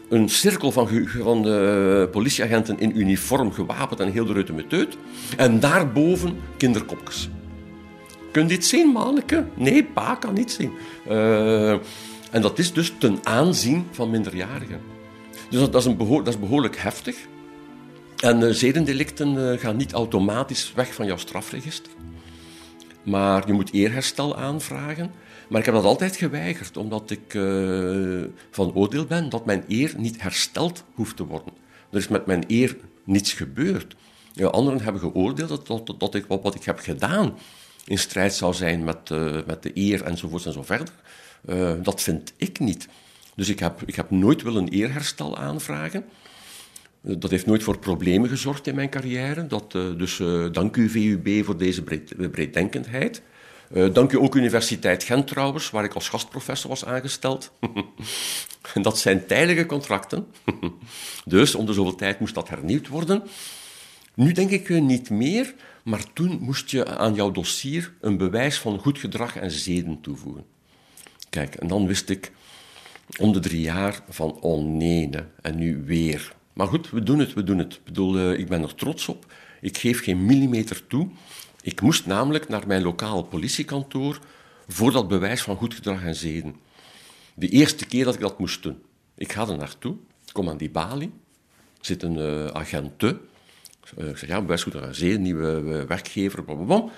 een cirkel van, van eh, politieagenten in uniform, gewapend en heel de rutte met. En daarboven kinderkopjes. Kun je dit zien, manneke? Nee, pa kan niet zien. Eh, en dat is dus ten aanzien van minderjarigen. Dus dat, is, een behoor, dat is behoorlijk heftig. En eh, zedendelicten gaan niet automatisch weg van jouw strafregister. Maar je moet eerherstel aanvragen. Maar ik heb dat altijd geweigerd, omdat ik eh, van oordeel ben dat mijn eer niet hersteld hoeft te worden. Er is met mijn eer niets gebeurd. Ja, anderen hebben geoordeeld dat, dat, ik, wat, wat ik heb gedaan in strijd zou zijn met, eh, met de eer enzovoorts en zo verder. Eh, dat vind ik niet. Dus ik heb, ik heb nooit willen eerherstel aanvragen. Dat heeft nooit voor problemen gezorgd in mijn carrière. Dat, dus dank u VUB voor deze breed, breeddenkendheid. Eh, dank u ook Universiteit Gent trouwens, waar ik als gastprofessor was aangesteld. En dat zijn tijdelijke contracten. dus om de zoveel tijd moest dat hernieuwd worden. Nu denk ik eh, niet meer, maar toen moest je aan jouw dossier een bewijs van goed gedrag en zeden toevoegen. Kijk, en dan wist ik om de drie jaar van oh nee, ne, en nu weer. Maar goed, we doen het, we doen het. Ik bedoel, eh, ik ben er trots op. Ik geef geen millimeter toe. Ik moest namelijk naar mijn lokaal politiekantoor voor dat bewijs van goed gedrag en zeden. De eerste keer dat ik dat moest doen. Ik ga er naartoe, kom aan die balie, zit een uh, agente. Uh, ik zeg, ja, bewijs goed gedrag en zeden, nieuwe werkgever, blablabla.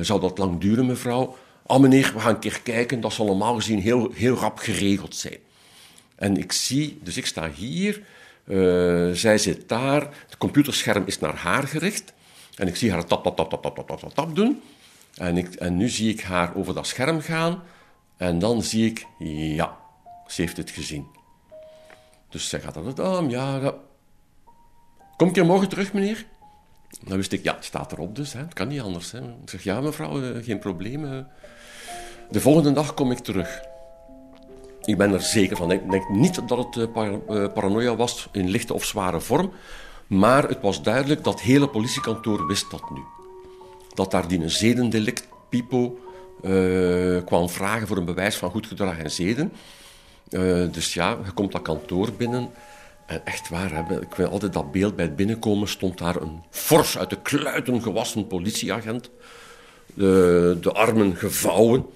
Zou dat lang duren, mevrouw? Ah, meneer, we gaan een keer kijken. Dat zal normaal gezien heel, heel rap geregeld zijn. En ik zie, dus ik sta hier, zij zit daar, het computerscherm is naar haar gericht. En ik zie haar tap, tap, tap, tap, tap, tap, tap, tap doen. En, ik, en nu zie ik haar over dat scherm gaan. En dan zie ik, ja, ze heeft het gezien. Dus zij gaat aan het arm, ja, ja. Kom ik hier morgen terug, meneer? Dan wist ik, ja, het staat erop dus, hè. het kan niet anders. Hè. Ik zeg, ja mevrouw, uh, geen probleem. Uh. De volgende dag kom ik terug. Ik ben er zeker van. Ik denk niet dat het par paranoia was in lichte of zware vorm. Maar het was duidelijk dat het hele politiekantoor wist dat nu. Dat daar die een zedendelict, Pipo, uh, kwam vragen voor een bewijs van goed gedrag en zeden. Uh, dus ja, je komt dat kantoor binnen. En echt waar, ik weet altijd dat beeld bij het binnenkomen stond daar een fors uit de kluiten gewassen politieagent. De, de armen gevouwen,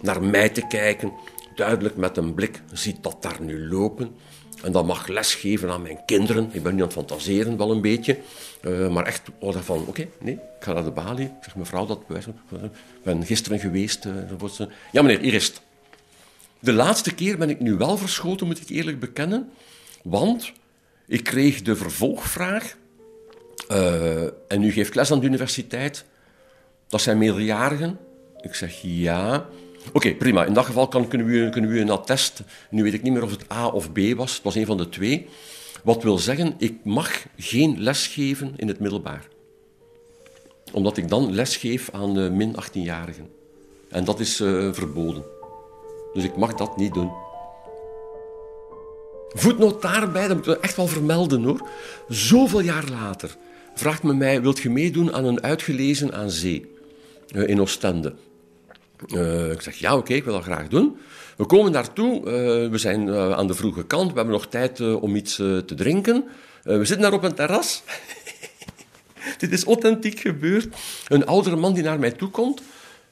naar mij te kijken. Duidelijk met een blik, ziet dat daar nu lopen. En dat mag lesgeven aan mijn kinderen. Ik ben nu aan het fantaseren wel een beetje. Uh, maar echt, oh, van, oké, nee, ik ga naar de balie. Ik zeg, mevrouw, dat bewijs. Ik ben gisteren geweest. Uh, ja, meneer, hier is het. De laatste keer ben ik nu wel verschoten, moet ik eerlijk bekennen. Want ik kreeg de vervolgvraag. Uh, en u geeft les aan de universiteit. Dat zijn meerderjarigen. Ik zeg, ja. Oké, prima. In dat geval kan, kunnen, we, kunnen we een attest. Nu weet ik niet meer of het A of B was. Het was een van de twee. Wat wil zeggen, ik mag geen les geven in het middelbaar. Omdat ik dan les geef aan uh, min 18-jarigen. En dat is uh, verboden. Dus ik mag dat niet doen. Voetnoot daarbij, dat moet ik echt wel vermelden hoor. Zoveel jaar later vraagt men mij, wilt je meedoen aan een uitgelezen aan zee? Uh, in Oostende. Uh, ik zeg, ja, oké, ik wil dat graag doen. We komen daartoe, uh, we zijn uh, aan de vroege kant, we hebben nog tijd om iets te drinken. we zitten daar op een terras. Dit is authentiek gebeurd. Een oudere man die naar mij toe komt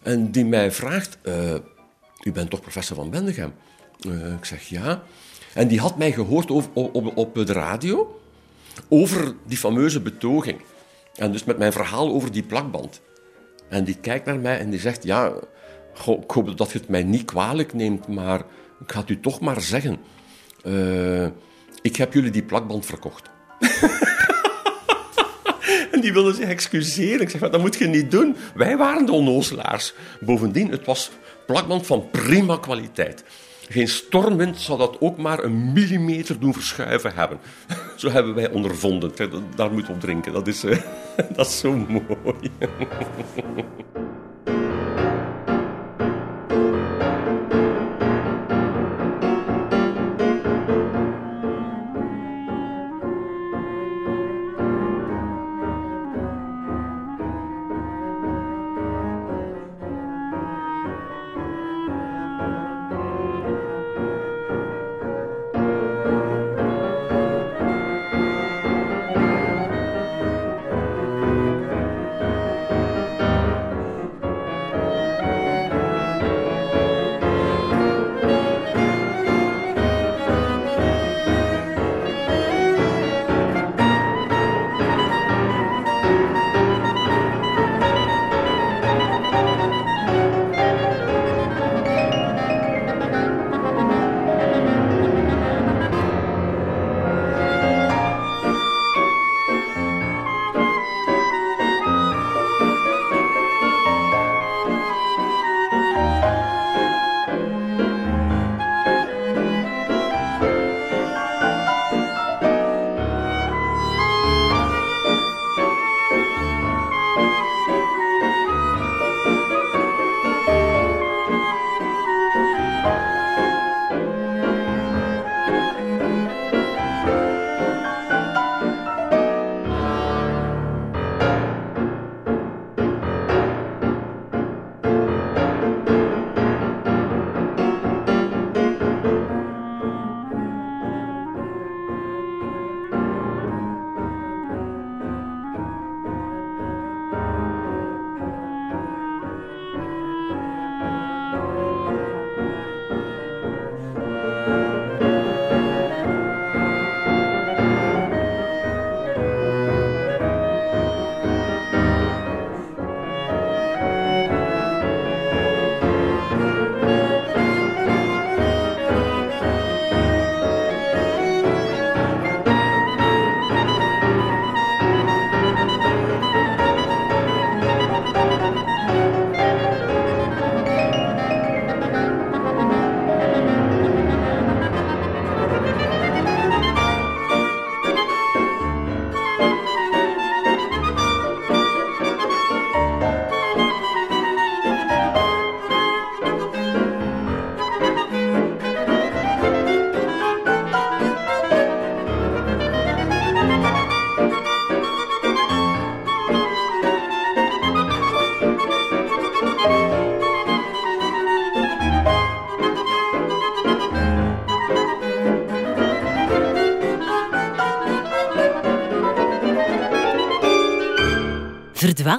en die mij vraagt, u bent toch professor van Bendegem? ik zeg, ja. En die had mij gehoord op, op, op de radio over die fameuze betoging. En dus met mijn verhaal over die plakband. En die kijkt naar mij en die zegt, ja, Ik hoop dat je het mij niet kwalijk neemt, maar ik ga het u toch maar zeggen. Uh, ik heb jullie die plakband verkocht. en die wilden zich excuseren. Ik zeg, dat moet je niet doen. Wij waren de onnozelaars. Bovendien, het was plakband van prima kwaliteit. Geen stormwind zou dat ook maar een millimeter doen verschuiven hebben. Zo hebben wij ondervonden. Daar moeten we op drinken. Dat is, uh, dat is zo mooi.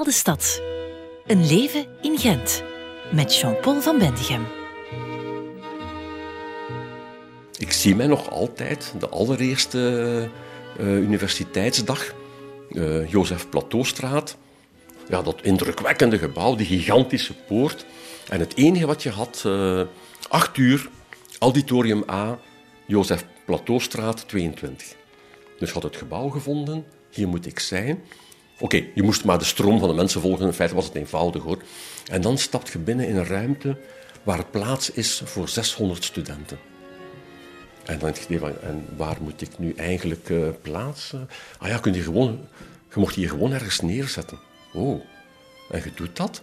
Stad. Een leven in Gent. Met Jean-Paul van Bendigem. Ik zie mij nog altijd, de allereerste eh, universiteitsdag, uh, Jozef Plateaustraat. Ja, dat indrukwekkende gebouw, die gigantische poort. En het enige wat je had, uh, acht uur, auditorium A, Jozef Plateaustraat 22. Dus had het gebouw gevonden, hier moet ik zijn. Oké, je moest maar de stroom van de mensen volgen, in feite was het eenvoudig hoor. En dan stapt je binnen in een ruimte waar plaats is voor 600 studenten. En dan denk je, en waar moet ik nu eigenlijk uh, plaatsen? Ah ja, kun je, gewoon, je mocht hier gewoon ergens neerzetten. Oh, en je doet dat.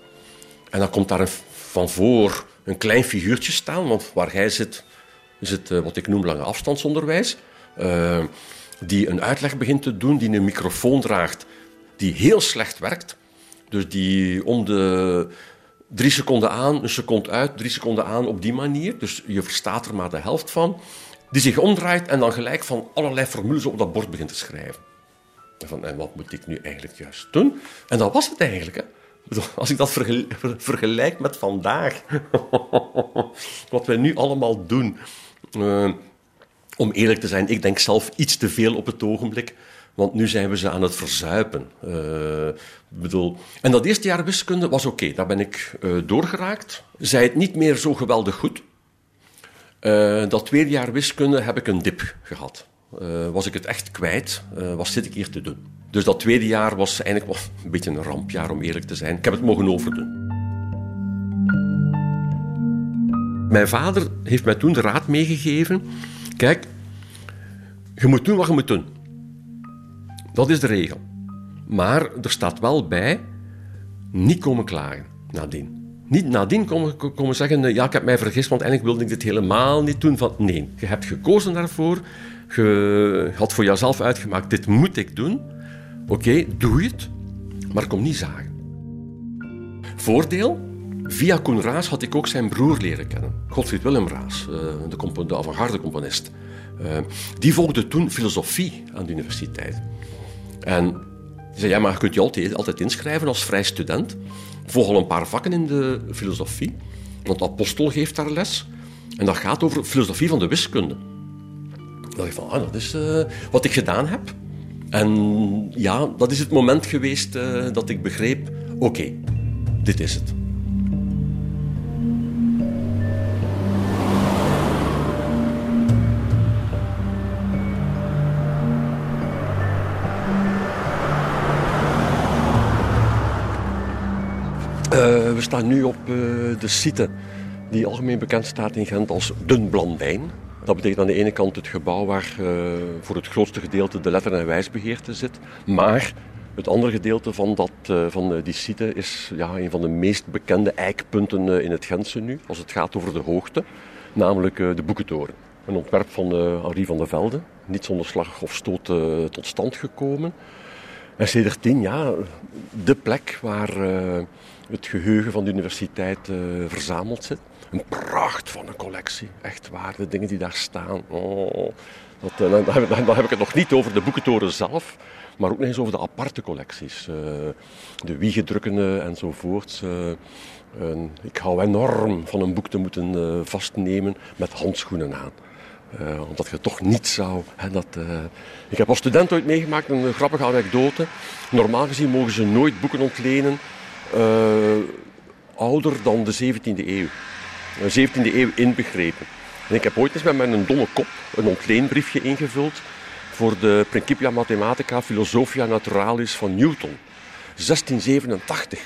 En dan komt daar een, van voor een klein figuurtje staan, want waar hij zit, is het uh, wat ik noem lange afstandsonderwijs. Uh, die een uitleg begint te doen, die een microfoon draagt, die heel slecht werkt. Dus die om de drie seconden aan, een seconde uit, drie seconden aan op die manier. Dus je verstaat er maar de helft van die zich omdraait en dan gelijk van allerlei formules op dat bord begint te schrijven. En, van, en wat moet ik nu eigenlijk juist doen? En dat was het eigenlijk. Hè? Als ik dat vergelijk met vandaag, wat wij nu allemaal doen. Uh, om eerlijk te zijn, ik denk zelf iets te veel op het ogenblik. Want nu zijn we ze aan het verzuipen. Uh, bedoel, en dat eerste jaar wiskunde was oké, daar ben ik uh, doorgeraakt. Zij het niet meer zo geweldig goed. Uh, dat tweede jaar wiskunde heb ik een dip gehad. Was ik het echt kwijt, wat zit ik hier te doen? Dus dat tweede jaar was eigenlijk wel een beetje een rampjaar, om eerlijk te zijn. Ik heb het mogen overdoen. Mijn vader heeft mij toen de raad meegegeven: kijk, je moet doen wat je moet doen. Dat is de regel. Maar er staat wel bij: niet komen klagen nadien. Niet nadien komen, komen zeggen, ja, ik heb mij vergist, want eigenlijk wilde ik dit helemaal niet doen. Van, nee, je hebt gekozen daarvoor. Je had voor jezelf uitgemaakt, dit moet ik doen. Oké, okay, doe het, maar kom niet zagen. Voordeel, via Koen Raas had ik ook zijn broer leren kennen. Godfried Willem Raas, eh, de, de avant-garde componist. Uh, die volgde toen filosofie aan de universiteit. En die zei, ja, maar je kunt je altijd, inschrijven als vrij student. Volg al een paar vakken in de filosofie. Want Apostel geeft daar les. En dat gaat over filosofie van de wiskunde. Dan dacht ik van, ah, dat is uh, wat ik gedaan heb. En ja, dat is het moment geweest uh, dat ik begreep, oké, dit is het. Staan nu op uh, de site die algemeen bekend staat in Gent als Dunblandijn. Dat betekent aan de ene kant het gebouw waar uh, voor het grootste gedeelte de letter- en wijsbegeerte zit. Maar het andere gedeelte van, dat, van die site is ja, een van de meest bekende eikpunten in het Gentse nu, als het gaat over de hoogte, namelijk de Boekentoren. Een ontwerp van Henri van der Velde, niet zonder slag of stoot tot stand gekomen. En sedert tien jaar de plek waar het geheugen van de universiteit uh, verzameld zit. Een pracht van een collectie, echt waar, de dingen die daar staan. Oh, dat, uh, dan, heb ik het nog niet over de boekentoren zelf, maar ook nog eens over de aparte collecties. Uh, de wiegedrukkende enzovoorts. ik hou enorm van een boek te moeten vastnemen met handschoenen aan. Omdat je toch niet zou. Hè, dat, ik heb als student ooit meegemaakt een grappige anekdote. Normaal gezien mogen ze nooit boeken ontlenen ouder dan de 17e eeuw. De 17e eeuw inbegrepen. En ik heb ooit eens met mijn domme kop een ontleenbriefje ingevuld voor de Principia Mathematica Philosophia Naturalis van Newton. 1687.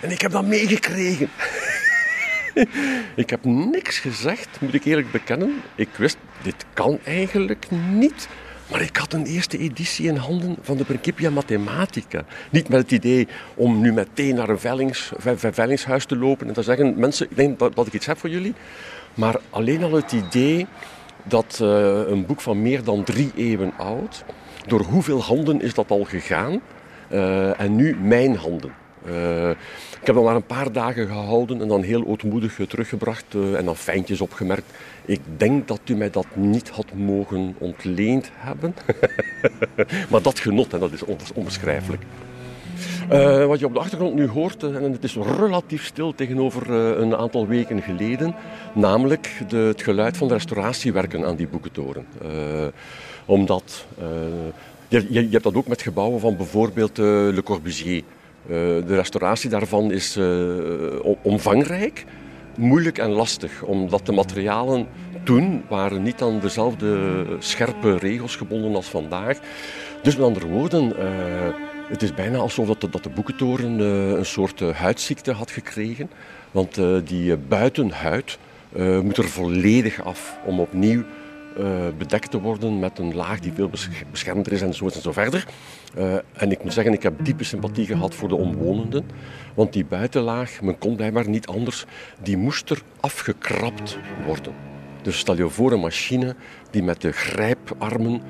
En ik heb dat meegekregen. ik heb niks gezegd, moet ik eerlijk bekennen. Ik wist, dit kan eigenlijk niet. Maar ik had een eerste editie in handen van de Principia Mathematica. Niet met het idee om nu meteen naar een veilings, veilingshuis te lopen en te zeggen: Mensen, ik denk dat, ik iets heb voor jullie. Maar alleen al het idee dat uh, een boek van meer dan drie eeuwen oud, door hoeveel handen is dat al gegaan? Uh, en nu mijn handen. Uh, ik heb dat maar een paar dagen gehouden en dan heel ootmoedig teruggebracht uh, en dan fijntjes opgemerkt. Ik denk dat u mij dat niet had mogen ontleend hebben. maar dat genot, en dat is onbeschrijfelijk. Eh, wat je op de achtergrond nu hoort, eh, en het is relatief stil tegenover eh, een aantal weken geleden, namelijk de, het geluid van de restauratiewerken aan die boekentoren. Eh, omdat, eh, je, je, hebt dat ook met gebouwen van bijvoorbeeld eh, Le Corbusier. Eh, de restauratie daarvan is eh, omvangrijk, moeilijk en lastig, omdat de materialen toen waren niet aan dezelfde scherpe regels gebonden als vandaag. Dus met andere woorden, eh, het is bijna alsof dat de, dat de boekentoren een soort huidziekte had gekregen. Want die buitenhuid moet er volledig af om opnieuw bedekt te worden met een laag die veel besch- beschermder is en zo en zo verder. Eh, en ik moet zeggen, ik heb diepe sympathie gehad voor de omwonenden. Want die buitenlaag, men kon blijkbaar niet anders, die moest er afgekrapt worden. Dus stel je voor een machine die met de grijparmen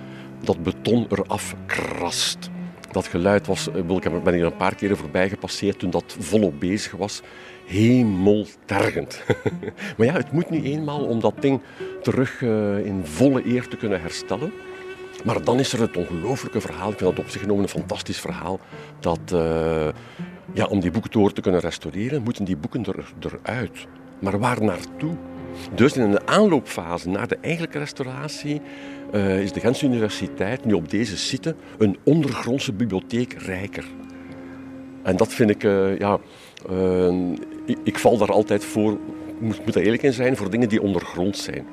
dat beton eraf krast. Dat geluid was, eh, ik ben hier een paar keren voorbij gepasseerd toen dat volop bezig was. Hemeltergend. maar ja, het moet nu eenmaal om dat ding terug eh, in volle eer te kunnen herstellen. Maar dan is er het ongelooflijke verhaal, ik vind dat op zich genomen een fantastisch verhaal, dat eh, ja, om die boekentoren te kunnen restaureren, moeten die boeken er, eruit. Maar waar naartoe? Dus in de aanloopfase naar de eigenlijke restauratie eh, is de Gentse Universiteit nu op deze site een ondergrondse bibliotheek rijker. En dat vind ik, ja, ik, val daar altijd voor, moet, moet er eerlijk in zijn, voor dingen die ondergrond zijn.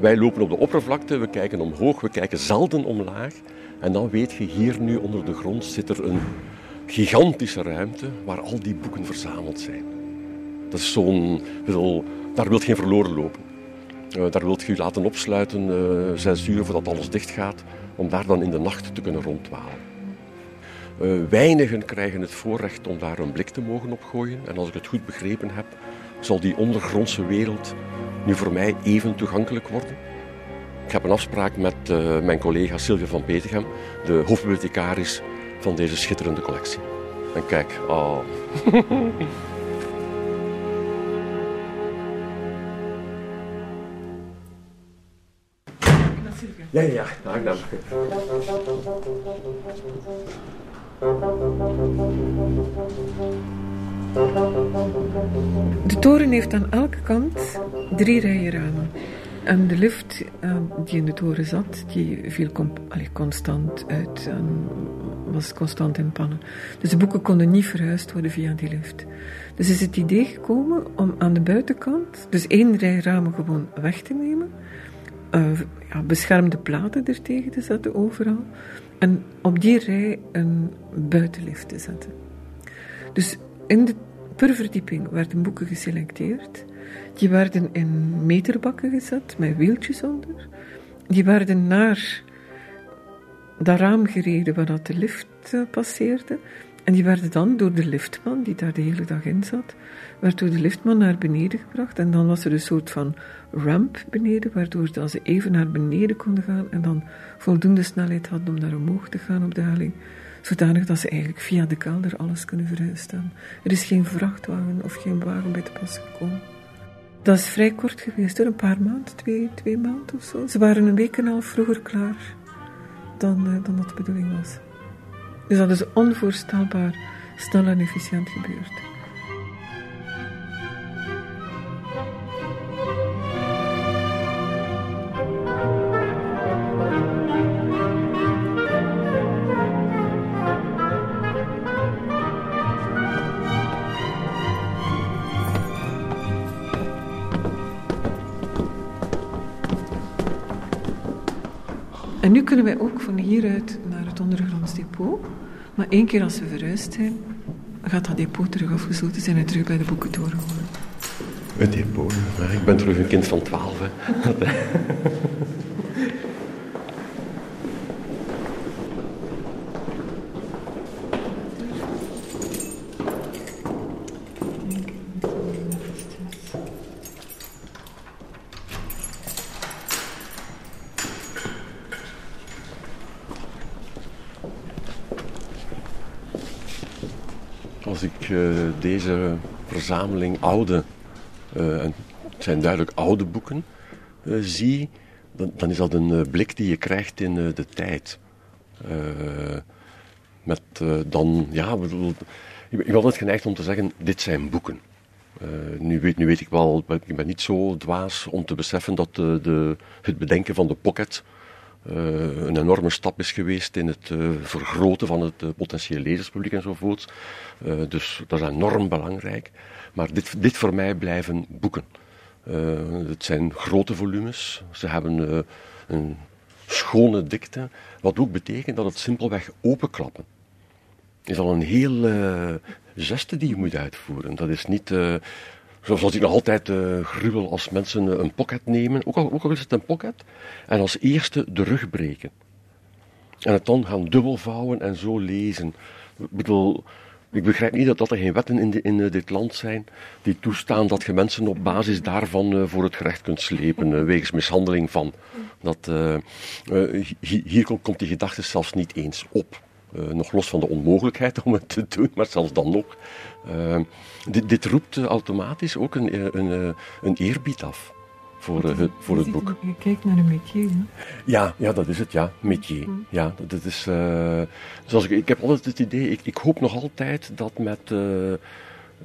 Wij lopen op de oppervlakte, we kijken omhoog, we kijken zelden omlaag. En dan weet je, hier nu onder de grond zit er een gigantische ruimte waar al die boeken verzameld zijn. Dat is zo'n, daar wilt je geen verloren lopen. Eh, daar wilt je je laten opsluiten, eh, zes uur voordat alles dicht gaat, om daar dan in de nacht te kunnen ronddwalen. Eh, weinigen krijgen het voorrecht om daar een blik te mogen op gooien. En als ik het goed begrepen heb, zal die ondergrondse wereld nu voor mij even toegankelijk worden. Ik heb een afspraak met eh, mijn collega Sylvia van Petegem, de hoofdbibliothecaris van deze schitterende collectie. En kijk, oh. Ja, ja, ja, aangenaam. De toren heeft aan elke kant drie rijen ramen. En de lift eh, die in de toren zat, die viel constant uit en was constant in pannen. Dus de boeken konden niet verhuisd worden via die lift. Dus is het idee gekomen om aan de buitenkant, dus één rij ramen gewoon weg te nemen, eh, ja, beschermde platen er tegen te zetten overal, en op die rij een buitenlift te zetten. Dus in de, per verdieping werden boeken geselecteerd. Die werden in meterbakken gezet met wieltjes onder. Die werden naar dat raam gereden waar dat de lift eh, passeerde. En die werden dan door de liftman, die daar de hele dag in zat, werd de liftman naar beneden gebracht. En dan was er een soort van ramp beneden, waardoor dat ze even naar beneden konden gaan en dan voldoende snelheid hadden om naar omhoog te gaan op de helling. Zodanig dat ze eigenlijk via de kelder alles kunnen verhuisden. Er is geen vrachtwagen of geen wagen bij te pas gekomen. Dat is vrij kort geweest, een paar maanden, twee, twee maanden of zo. Ze waren een week en een half vroeger klaar dan, eh, dan dat de bedoeling was. Dus dat is onvoorstelbaar snel en efficiënt gebeurd. En nu kunnen wij ook van hieruit naar het ondergronds depot. Maar één keer als we verhuisd zijn, gaat dat depot terug afgesloten zijn en terug bij de boekentoren horen. Het depot. Ja, ik ben terug een kind van twaalf. Als ik eh, deze verzameling oude, eh, het zijn duidelijk oude boeken, eh, zie, dan, dan is dat een blik die je krijgt in de tijd. Met dan, ja, bedoel, ik ben altijd geneigd om te zeggen, dit zijn boeken. Nu, weet, nu weet ik wel, ik ben niet zo dwaas om te beseffen dat de, de, het bedenken van de pocket een enorme stap is geweest in het uh, vergroten van het potentiële lezerspubliek enzovoort. dus dat is enorm belangrijk. Maar dit, dit voor mij blijven boeken. het zijn grote volumes, ze hebben een schone dikte, wat ook betekent dat het simpelweg openklappen is al een heel uh, geste die je moet uitvoeren. Dat is niet, zoals ik nog altijd uh, gruwel als mensen een pocket nemen, ook al, ook al is het een pocket, en als eerste de rug breken. En het dan gaan dubbelvouwen en zo lezen. Ik bedoel, ik begrijp niet dat, dat er geen wetten in, in dit land zijn die toestaan dat je mensen op basis daarvan voor het gerecht kunt slepen, wegens mishandeling van. Dat, hier komt die gedachte zelfs niet eens op. Nog los van de onmogelijkheid om het te doen, maar zelfs dan nog. Uh, dit, dit, roept automatisch ook een, een, een eerbied af voor, het, voor het boek. Je kijkt naar een métier. Hè? Ja, ja, dat is het, ja. Métier. Mm. Ja, dat is, zoals ik, ik heb altijd het idee, ik, ik hoop nog altijd dat met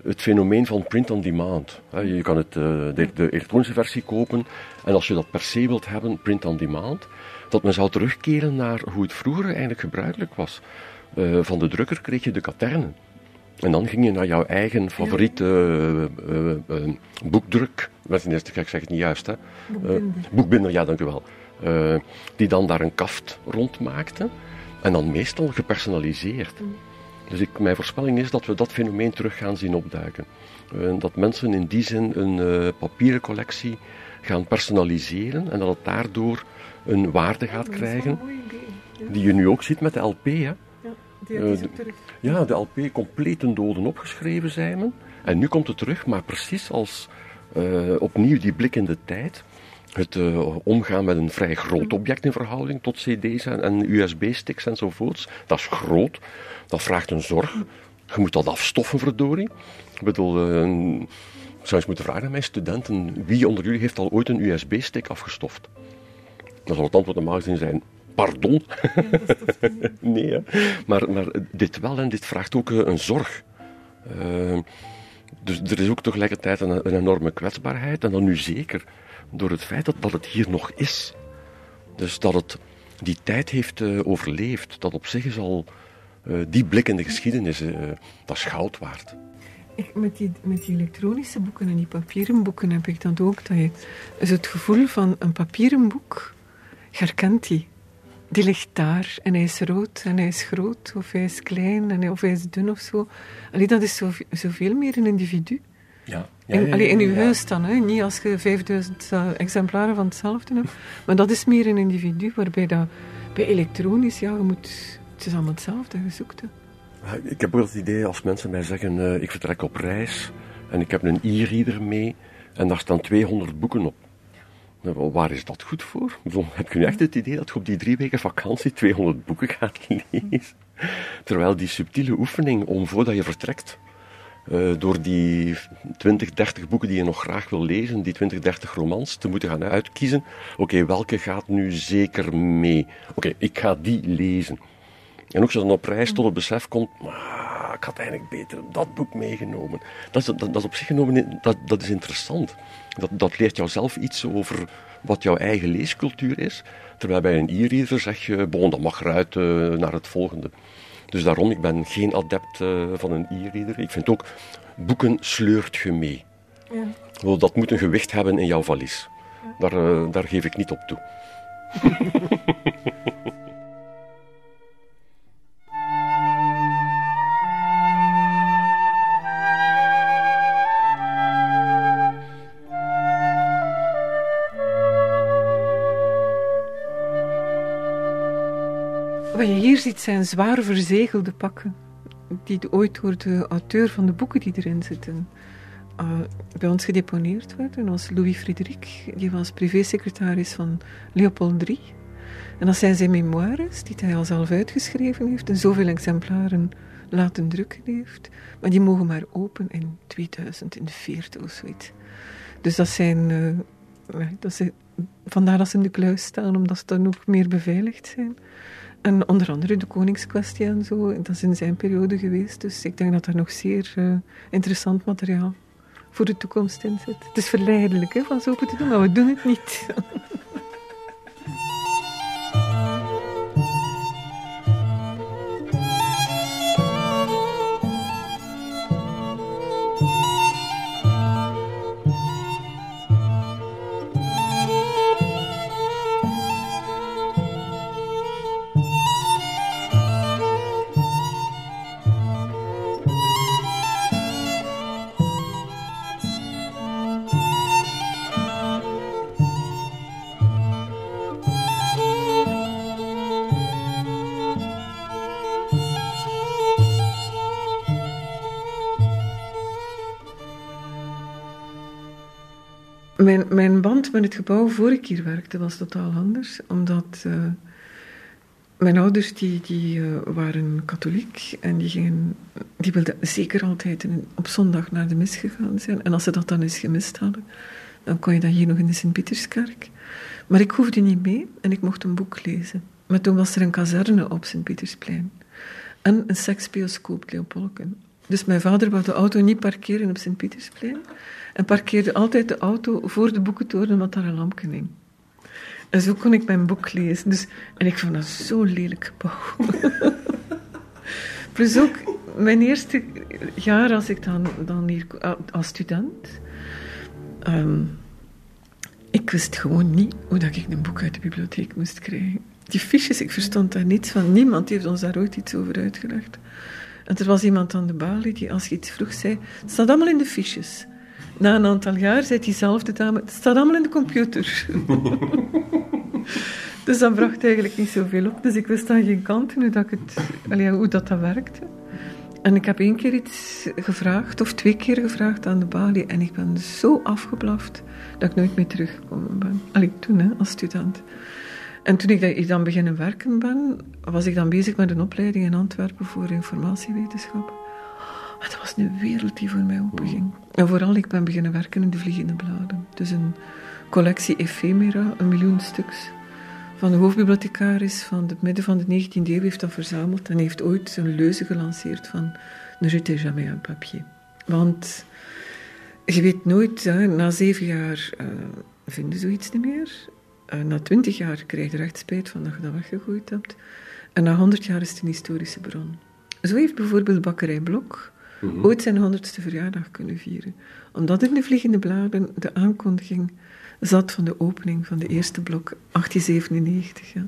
het fenomeen van print on demand. Je kan het, de, de elektronische versie kopen en als je dat per se wilt hebben, print on demand dat men zou terugkeren naar hoe het vroeger eigenlijk gebruikelijk was. Van de drukker kreeg je de katernen. En dan ging je naar jouw eigen favoriete uh, uh, boekdruk. Met een eerste, ik zeg het niet juist, hè? Boekbinder. boekbinder, ja, dank u wel. die dan daar een kaft rond maakte. En dan meestal gepersonaliseerd. Mm. Dus ik, mijn voorspelling is dat we dat fenomeen terug gaan zien opduiken. dat mensen in die zin een papieren collectie gaan personaliseren en dat het daardoor een waarde gaat krijgen. Die je nu ook ziet met de LP. Hè. Die uh, terug. Ja, de LP compleet ten doden opgeschreven zijn men. En nu komt het terug, maar precies als uh, opnieuw die blik in de tijd. Het uh, omgaan met een vrij groot object in verhouding tot CD's en, en USB-sticks enzovoorts. Dat is groot. Dat vraagt een zorg. Je moet dat afstoffen, verdorie. Ik bedoel, ik zou eens moeten vragen aan mijn studenten: wie onder jullie heeft al ooit een USB-stick afgestoft? Dan zal het antwoord normaal gezien zijn, pardon. nee, hè. Maar, maar dit wel en dit vraagt ook eh, een zorg. Uh, dus er is ook tegelijkertijd een, een, enorme kwetsbaarheid. En dan nu zeker door het feit dat, dat het hier nog is. Dus dat het die tijd heeft uh, overleefd. Dat op zich is al uh, die blik in de geschiedenis, dat is goud waard. Ik, met, die, met die elektronische boeken en die papieren boeken heb ik dan ook dat je is het gevoel van een papieren boek herkent die. Die ligt daar en hij is rood en hij is groot of hij is klein en hij, of hij is dun of zo. Allee, dat is zo, zoveel meer een individu. Ja. ja, ja, ja in uw huis dan, hè? niet als je 5000 uh, exemplaren van hetzelfde hebt. Maar dat is meer een individu, waarbij dat bij elektronisch, ja, je moet, het is allemaal hetzelfde, je zoekt Ik heb ook het idee als mensen mij zeggen, uh, ik vertrek op reis en ik heb een e-reader mee en daar staan 200 boeken op. Nou, waar is dat goed voor? Heb je nu echt het idee dat je op die drie weken vakantie 200 boeken gaat lezen? Terwijl die subtiele oefening om voordat je vertrekt, uh, door die 20, 30 boeken die je nog graag wil lezen, die 20, 30 romans, te moeten gaan uitkiezen. Oké, welke gaat nu zeker mee? Oké, ik ga die lezen. En ook als je dan op reis tot het besef komt, ik had eigenlijk beter dat boek meegenomen. Dat is, dat, dat is op zich genomen, dat, dat is interessant. Dat, dat leert jou zelf iets over wat jouw eigen leescultuur is. Terwijl bij een e-reader zeg je, bon, dat mag eruit uh, naar het volgende. Dus daarom, ik ben geen adept uh, van een e-reader. Ik vind ook, boeken sleurt je mee. Ja. Dat moet een gewicht hebben in jouw valies. Daar, uh, daar geef ik niet op toe. ziet zijn zwaar verzegelde pakken, die ooit door de auteur van de boeken die erin zitten uh, bij ons gedeponeerd werden. als Louis Frédéric, die was privésecretaris van Leopold III. En dat zijn zijn memoires, die hij al zelf uitgeschreven heeft en zoveel exemplaren laten drukken heeft. Maar die mogen maar open in 2040 of zoiets. Dus dat zijn... Uh, dat vandaar dat ze in de kluis staan, omdat ze dan ook meer beveiligd zijn. En onder andere de koningskwestie en zo, dat is in zijn periode geweest. Dus ik denk dat er nog zeer uh, interessant materiaal voor de toekomst in zit. Het is verleidelijk hè, van zo te doen, maar we doen het niet. mijn band met het gebouw voor ik hier werkte was totaal anders. Omdat uh, mijn ouders die, die uh, waren katholiek en die, gingen, die wilden zeker altijd op zondag naar de mis gegaan zijn. En als ze dat dan eens gemist hadden, dan kon je dat hier nog in de Sint-Pieterskerk. Maar ik hoefde niet mee en ik mocht een boek lezen. Maar toen was er een kazerne op Sint-Pietersplein. En een seksbioscoop, Leopolken. Dus mijn vader wou de auto niet parkeren op Sint-Pietersplein. En parkeerde altijd de auto voor de boekentoren, omdat daar een lampje hing. En zo kon ik mijn boek lezen. Dus, en ik vond dat zo'n lelijk gebouw. Plus ook mijn eerste jaar als ik dan, dan hier als student. Um, ik wist gewoon niet hoe dat ik een boek uit de bibliotheek moest krijgen. Die fiches, ik verstond daar niets van. Niemand heeft ons daar ooit iets over uitgelegd. Er was iemand aan de balie die als je iets vroeg zei, het staat allemaal in de fiches. Na een aantal jaar zei diezelfde dame, het staat allemaal in de computer. dus dat bracht eigenlijk niet zoveel op. Dus ik wist aan geen kant hoe dat, het, allee, hoe dat, dat werkte. En ik heb één keer iets gevraagd, of twee keer gevraagd aan de balie. En ik ben zo afgeblaft dat ik nooit meer teruggekomen ben. Allee, toen, hè, als student. En toen ik dan beginnen werken ben, was ik dan bezig met een opleiding in Antwerpen voor informatiewetenschap. Het was een wereld die voor mij openging. En vooral, ik ben beginnen werken in de Vliegende Bladen. Dus een collectie ephemera, een miljoen stuks. Van de hoofdbibliothecaris van het midden van de 19e eeuw heeft dat verzameld en heeft ooit een leuze gelanceerd van ne jetez jamais un papier. Want je weet nooit, hè, na zeven jaar uh, vinden ze zoiets niet meer. Uh, na twintig jaar krijg je er echt spijt van dat je dat weggegooid hebt. En na honderd jaar is het een historische bron. Zo heeft bijvoorbeeld Bakkerij Blok mm ooit zijn honderdste verjaardag kunnen vieren. Omdat in de Vliegende Bladen de aankondiging zat van de opening van de eerste blok 1897. Ja.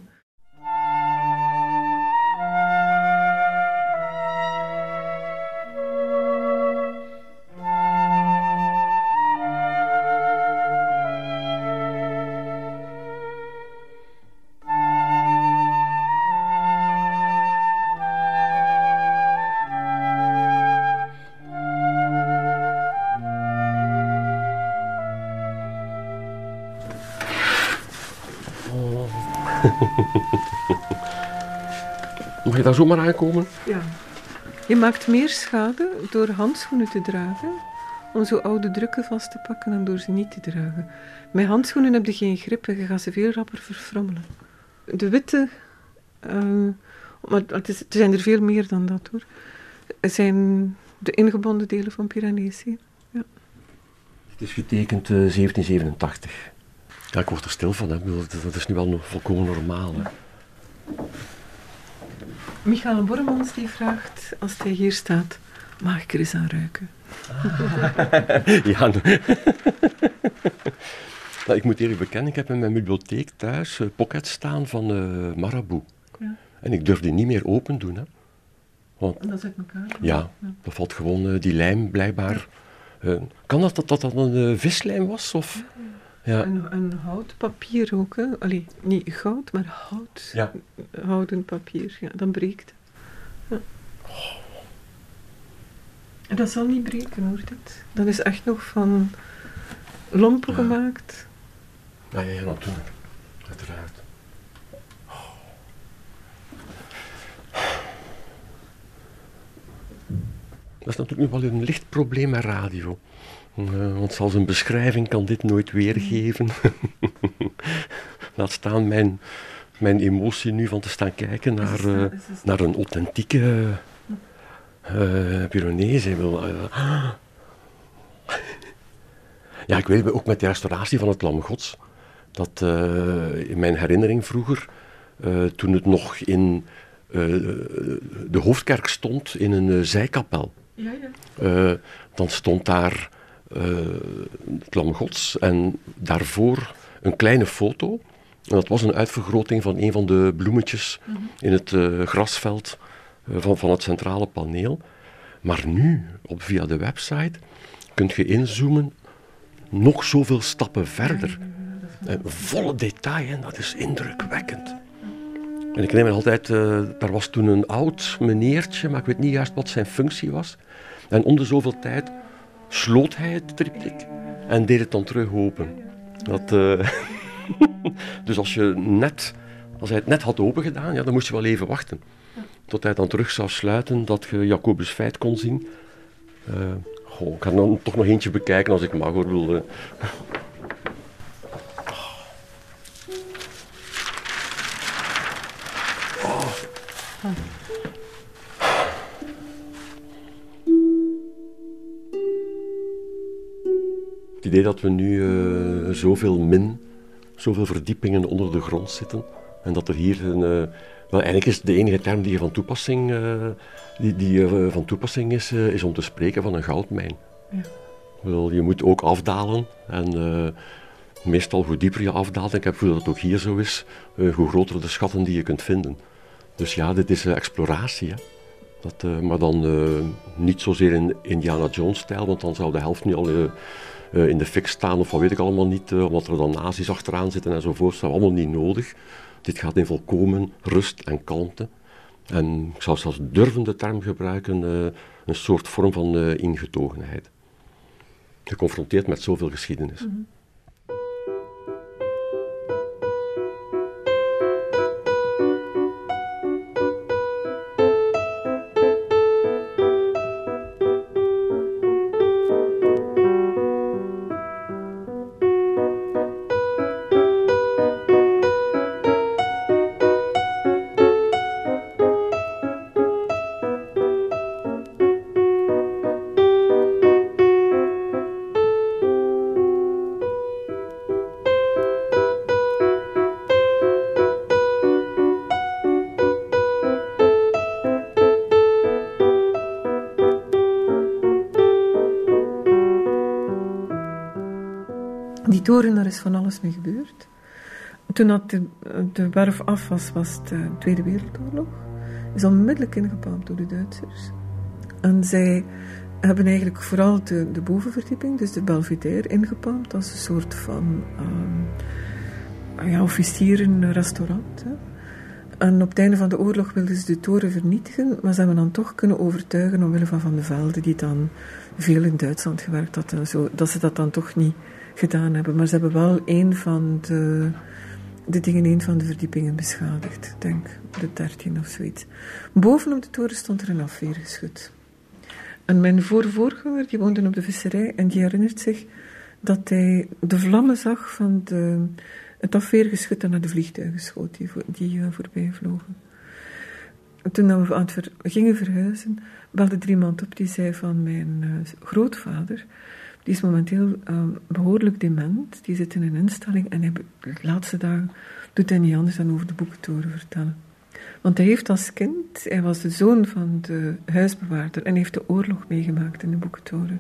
Mag je daar zomaar aankomen? Ja. Je maakt meer schade door handschoenen te dragen, om zo oude drukken vast te pakken dan door ze niet te dragen. Met handschoenen heb je geen grip en je gaat ze veel rapper verfrommelen. De witte, uh, maar het, is, zijn er veel meer dan dat hoor, zijn de ingebonden delen van Piranesi. Ja. Het is getekend uh, 1787. Ja, ik word er stil van, hè. dat is nu wel volkomen normaal. Hè. Michael Bormans die vraagt, als hij hier staat, mag ik er eens aan ruiken? ja, nou, ik moet eerlijk bekennen, ik heb in mijn bibliotheek thuis uh, pockets staan van uh, Marabout. Ja. En ik durf die niet meer open doen. Hè. Want, dat zit elkaar. Ja, ja, dat valt gewoon uh, die lijm blijkbaar. kan dat dat dat, dat een vislijm was? Of? Ja. Een, een houtpapier ook, hè? Allee, niet goud, maar hout. Ja. Houten papier, ja, dan breekt ja. En dat zal niet breken hoor, dit. Dat is echt nog van lompen gemaakt. Ja, ja, ja, natuurlijk. Uiteraard. Dat is natuurlijk nu wel een licht probleem met radio. Uh, want zelfs een beschrijving kan dit nooit weergeven. Laat staan mijn mijn emotie nu van te staan kijken naar, uh, naar een authentieke uh, Pyrenees. Wil, uh, ja, ik weet ook met de restauratie van het Lam Gods, dat in mijn herinnering vroeger, toen het nog in de hoofdkerk stond, in een zijkapel, ja, ja. dan stond daar het Lam Gods en daarvoor een kleine foto. En dat was een uitvergroting van een van de bloemetjes mhm. in het uh, grasveld uh, van, van het centrale paneel. Maar nu, op, via de website, kun je inzoomen nog zoveel stappen verder. Uh, volle detail, en dat is indrukwekkend. En ik neem me altijd, daar was toen een oud meneertje, maar ik weet niet juist wat zijn functie was. En om de zoveel tijd sloot hij het triptiek en deed het dan terug open. Dat, uh, dus als, je net, als hij het net had opengedaan, ja, dan moest je wel even wachten. Tot hij dan terug zou sluiten, dat je Jacobus Feit kon zien. Uh, goh, ik ga dan toch nog eentje bekijken als ik mag hoor. Wil. Het idee dat we nu uh, zoveel min zoveel verdiepingen onder de grond zitten. En dat er hier een. Uh, wel, eigenlijk is de enige term die van toepassing, uh, die, die van toepassing is, is om te spreken van een goudmijn. Ja. Wel, je moet ook afdalen. En meestal hoe dieper je afdaalt, en ik heb gevoel dat het ook hier zo is, hoe groter de schatten die je kunt vinden. Dus ja, dit is exploratie. Hè. Dat, maar dan niet zozeer in Indiana Jones-stijl, want dan zou de helft nu al uh, in de fik staan of wat weet ik allemaal niet, uh, omdat er dan nazi's achteraan zitten enzovoort. Dat is allemaal niet nodig. Dit gaat in volkomen rust en kalmte. En ik zou zelfs durven de term gebruiken, uh, een soort vorm van ingetogenheid. Geconfronteerd met zoveel geschiedenis. -hmm. Toren, daar is van alles mee gebeurd. Toen dat de, werf af was, was de Tweede Wereldoorlog. Is onmiddellijk ingepalmd door de Duitsers. En zij hebben eigenlijk vooral de, de bovenverdieping, dus de Belvedere, ingepalmd als een soort van ja, officierenrestaurant. En op het einde van de oorlog wilden ze de toren vernietigen, maar ze hebben dan toch kunnen overtuigen, omwille van Van de Velde, die dan veel in Duitsland gewerkt had zo, dat ze dat dan toch niet gedaan hebben. Maar ze hebben wel een van de, de dingen, een van de verdiepingen beschadigd. Ik denk de dertien of zoiets. Bovenop de toren stond er een afweergeschut. En mijn voorvoorganger, die woonde op de visserij en die herinnert zich dat hij de vlammen zag van de, het afweergeschut dat naar de vliegtuigen schoot die, die uh, voorbij vlogen. Toen we aan het gingen verhuizen, belde er iemand op die zei van mijn uh, grootvader die is momenteel uh, behoorlijk dement. Die zit in een instelling en de laatste dagen doet hij niet anders dan over de boekentoren vertellen. Want hij heeft als kind, hij was de zoon van de huisbewaarder en heeft de oorlog meegemaakt in de boekentoren.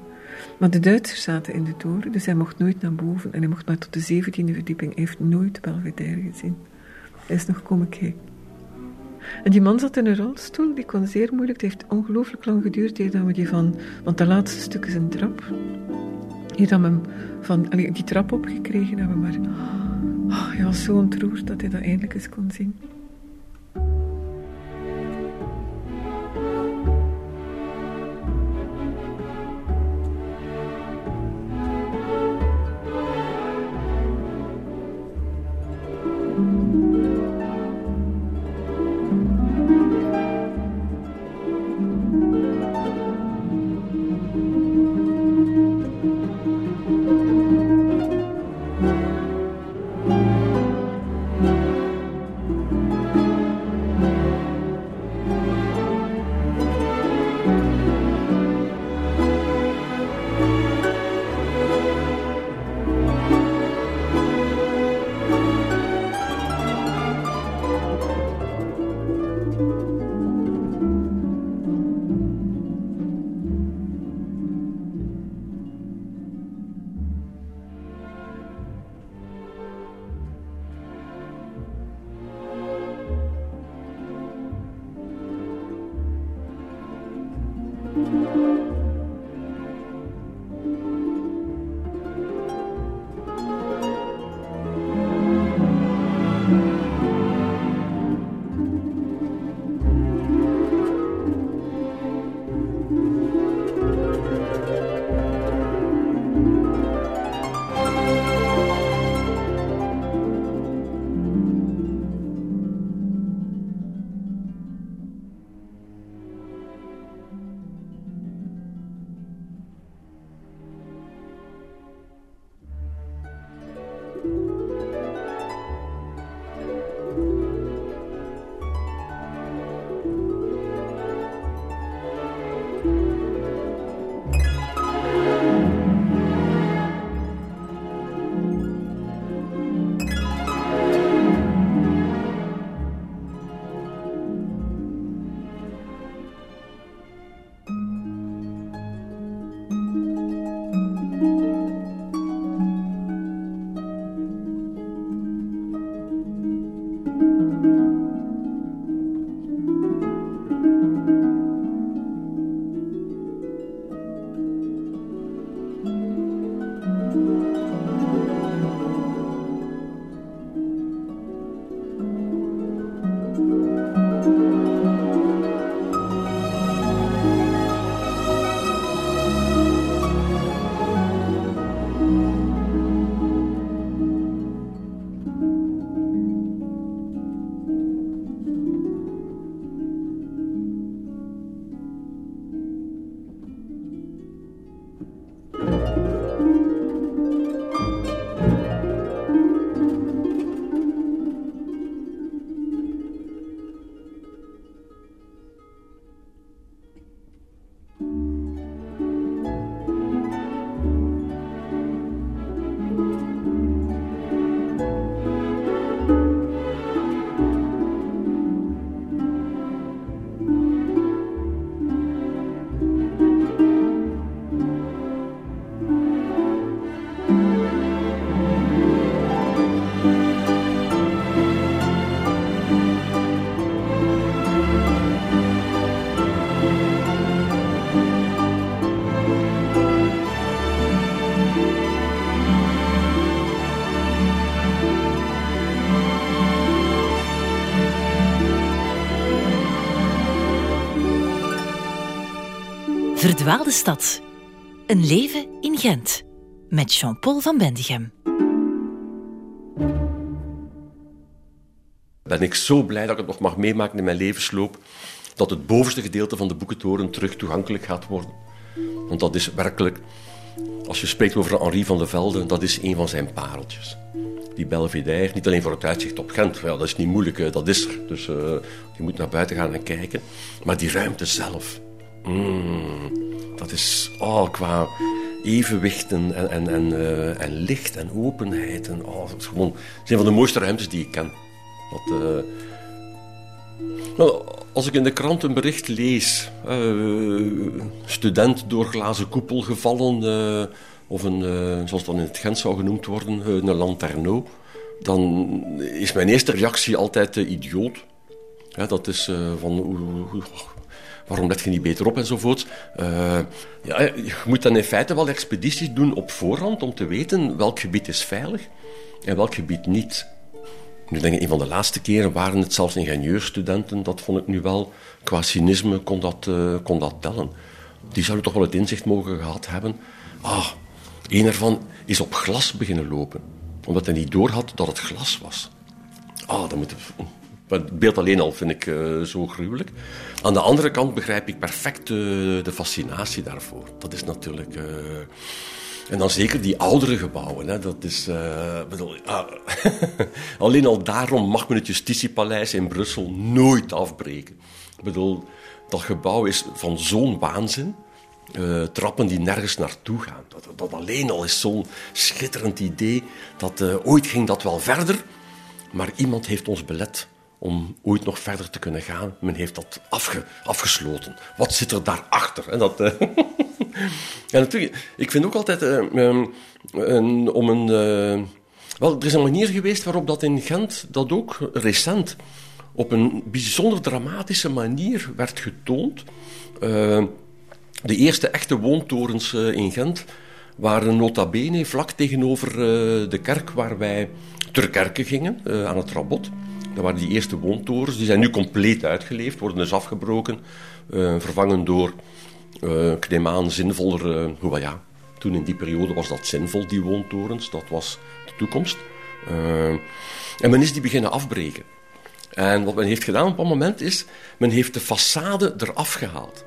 Maar de Duitsers zaten in de toren, dus hij mocht nooit naar boven en hij mocht maar tot de zeventiende verdieping. Hij heeft nooit Belvedere gezien. Hij is nog komen kijken. En die man zat in een rolstoel, die kon zeer moeilijk, het heeft ongelooflijk lang geduurd eer we die van, want de laatste stuk is een trap, hier dan hem van die trap opgekregen hebben, maar oh, hij was zo ontroerd dat hij dat eindelijk eens kon zien. Verdwaalde stad. Een leven in Gent. Met Jean-Paul van Bendigem. Ben ik zo blij dat ik het nog mag meemaken in mijn levensloop. Dat het bovenste gedeelte van de boekentoren terug toegankelijk gaat worden. Want dat is werkelijk, als je spreekt over Henri van de Velde, dat is een van zijn pareltjes. Die Belvedere, niet alleen voor het uitzicht op Gent, dat is niet moeilijk, eh, dat is er. Dus uh, je moet naar buiten gaan en kijken. Maar die ruimte zelf, mm, dat is oh, qua evenwicht en, en, en, uh, en licht en openheid. En, oh, het, is gewoon, zijn van de mooiste ruimtes die ik ken. Nou, als ik in de krant een bericht lees, uh, student door glazen koepel gevallen, of een, zoals dan in het Gent zou genoemd worden, een lanterneau, dan is mijn eerste reactie altijd idioot. Ja, dat is van, hoe, hoe, waarom let je niet beter op enzovoort. ja, je moet dan in feite wel expedities doen op voorhand om te weten welk gebied is veilig en welk gebied niet. Nu denk ik, een van de laatste keren waren het zelfs ingenieurstudenten. Dat vond ik nu wel, qua cynisme kon dat, uh, kon dat tellen. Die zouden toch wel het inzicht mogen gehad hebben. Ah, een ervan is op glas beginnen lopen. Omdat hij niet doorhad dat het glas was. Ah, dat moet... beeld alleen al vind ik uh, zo gruwelijk. Aan de andere kant begrijp ik perfect uh, de fascinatie daarvoor. Dat is natuurlijk... En dan zeker die oudere gebouwen. Hè, dat is, bedoel, ah, alleen al daarom mag men het Justitiepaleis in Brussel nooit afbreken. Ik bedoel, dat gebouw is van zo'n waanzin. Trappen die nergens naartoe gaan. Dat, alleen al is zo'n schitterend idee. Dat, ooit ging dat wel verder, maar iemand heeft ons belet om ooit nog verder te kunnen gaan. Men heeft dat afge, afgesloten. Wat zit er daarachter? En dat, en natuurlijk, ik vind ook altijd um, een, om een. Uh, wel, er is een manier geweest waarop dat in Gent, dat ook recent, op een bijzonder dramatische manier werd getoond. de eerste echte woontorens in Gent waren nota bene vlak tegenover de kerk waar wij ter kerke gingen, aan het Rabot. Dat waren die eerste woontorens. Die zijn nu compleet uitgeleefd, worden dus afgebroken, uh, vervangen door, uh, ik neem aan, zinvoller... Uh, ja, toen in die periode was dat zinvol, die woontorens. Dat was de toekomst. en men is die beginnen afbreken. En wat men heeft gedaan op een moment is, men heeft de façade eraf gehaald.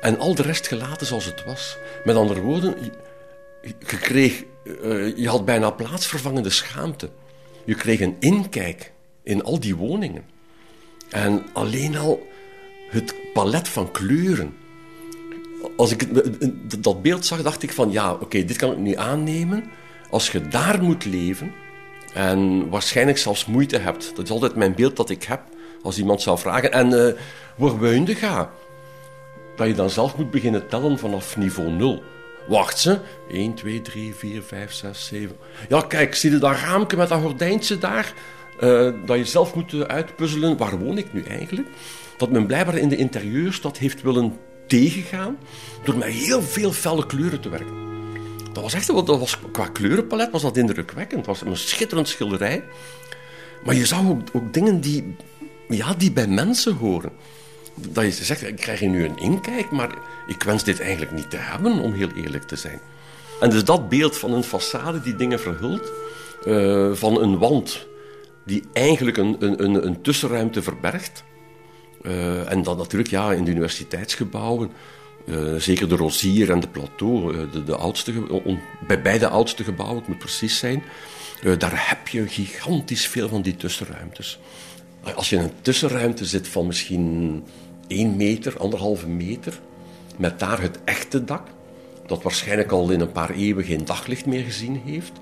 En al de rest gelaten zoals het was. Met andere woorden, je kreeg, je had bijna plaatsvervangende schaamte. Je kreeg een inkijk in al die woningen. En alleen al het palet van kleuren. Als ik dat beeld zag, dacht ik van ja, oké, dit kan ik niet aannemen. Als je daar moet leven en waarschijnlijk zelfs moeite hebt. Dat is altijd mijn beeld dat ik heb als iemand zou vragen. En uh, waar woonde ga? Dat je dan zelf moet beginnen tellen vanaf niveau 0. Wacht ze. 1, 2, 3, 4, 5, 6, 7. Ja, kijk, zie je dat raamje met dat gordijntje daar? Uh, dat je zelf moet uitpuzzelen, waar woon ik nu eigenlijk? Dat men blijkbaar in de interieurs dat heeft willen tegengaan door met heel veel felle kleuren te werken. Dat was echt, dat was, qua kleurenpalet was dat indrukwekkend. Het was een schitterend schilderij. Maar je zag ook, ook dingen die, ja, die bij mensen horen. Dat je zegt, ik krijg hier nu een inkijk, maar ik wens dit eigenlijk niet te hebben, om heel eerlijk te zijn. En dus dat beeld van een façade die dingen verhult, uh, van een wand die eigenlijk een, een, een tussenruimte verbergt. Uh, en dan natuurlijk ja, in de universiteitsgebouwen, uh, zeker de Rosier en de Plateau, uh, de, de oudste, bij beide oudste gebouwen, het moet precies zijn, daar heb je gigantisch veel van die tussenruimtes. Als je in een tussenruimte zit van misschien één meter, anderhalve meter, met daar het echte dak, dat waarschijnlijk al in een paar eeuwen geen daglicht meer gezien heeft,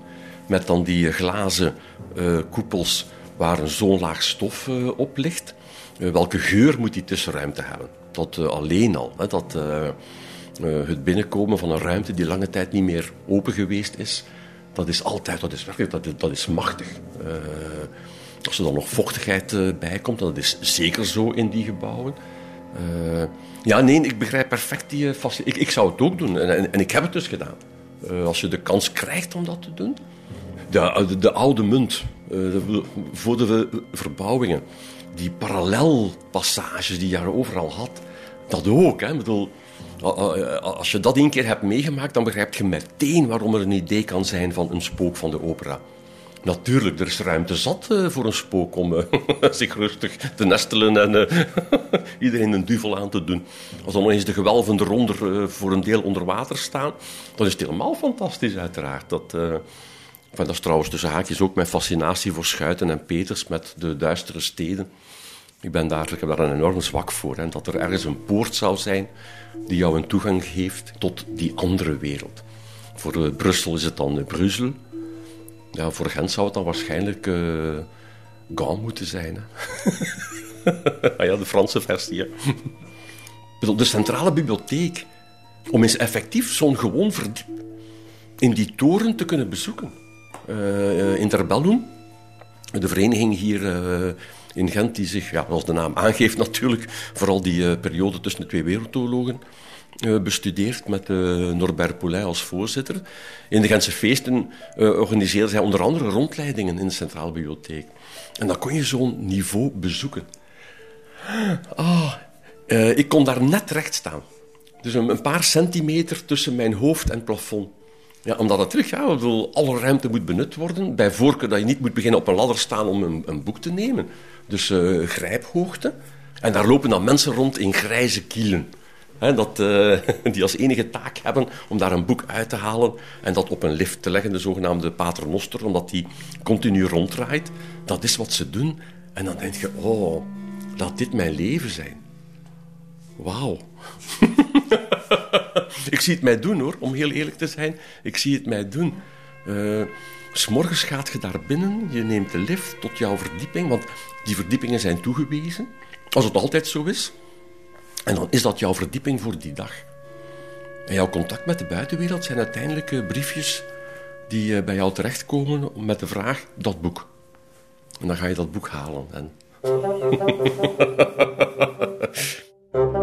met dan die glazen uh, koepels waar zo'n laag stof uh, op ligt. Welke geur moet die tussenruimte hebben? Dat alleen al. Hè, dat het binnenkomen van een ruimte die lange tijd niet meer open geweest is, dat is altijd, dat is werkelijk, dat, dat is machtig. als er dan nog vochtigheid bij komt, dat is zeker zo in die gebouwen. ja, nee, ik begrijp perfect die ik, ik zou het ook doen en, en, en ik heb het dus gedaan. als je de kans krijgt om dat te doen, de, de, oude munt, eh, voor de verbouwingen, die parallelpassages die je overal had, dat ook. Hè. Bedoel, Als je dat één keer hebt meegemaakt, dan begrijp je meteen waarom er een idee kan zijn van een spook van de opera. Natuurlijk, er is ruimte zat uh, voor een spook om zich rustig te nestelen en iedereen een duvel aan te doen. Als dan eens de gewelven eronder voor een deel onder water staan, dan is het helemaal fantastisch uiteraard. Dat, dat is trouwens tussen haakjes ook mijn fascinatie voor Schuiten en Peters met de duistere steden. Ik, ben daar, heb daar een enorm zwak voor. Hè, dat er ergens een poort zou zijn die jou een toegang geeft tot die andere wereld. Voor Brussel is het dan Brussel. Ja, voor Gent zou het dan waarschijnlijk uh, moeten zijn. Hè? ah ja, de Franse versie. Hè? De centrale bibliotheek. Om eens effectief zo'n gewoon verdiep in die toren te kunnen bezoeken. Uh, Interbellum, de vereniging hier uh, in Gent, die zich, ja, zoals de naam aangeeft natuurlijk, vooral die periode tussen de twee wereldoorlogen bestudeerd met Norbert Poulin als voorzitter. In de Gentse feesten organiseerde hij onder andere rondleidingen in de Centrale Bibliotheek. En dan kon je zo'n niveau bezoeken. Ah, ik kon daar net recht staan. Dus een, paar centimeter tussen mijn hoofd en plafond. Ja, omdat het terug, ja, bedoel, alle ruimte moet benut worden. Bij voorkeur dat je niet moet beginnen op een ladder staan om een, een boek te nemen. Dus grijphoogte. En daar lopen dan mensen rond in grijze kielen dat, uh, die als enige taak hebben om daar een boek uit te halen en dat op een lift te leggen, de zogenaamde paternoster, omdat die continu ronddraait. Dat is wat ze doen. En dan denk je, oh, laat dit mijn leven zijn. Wauw. ik zie het mij doen hoor, om heel eerlijk te zijn. Ik zie het mij doen. Uh, S'morgens gaat je daar binnen, je neemt de lift tot jouw verdieping, want die verdiepingen zijn toegewezen. Als het altijd zo is. En dan is dat jouw verdieping voor die dag. En jouw contact met de buitenwereld zijn uiteindelijk eh, briefjes die eh, bij jou terechtkomen met de vraag, dat boek. En dan ga je dat boek halen. En...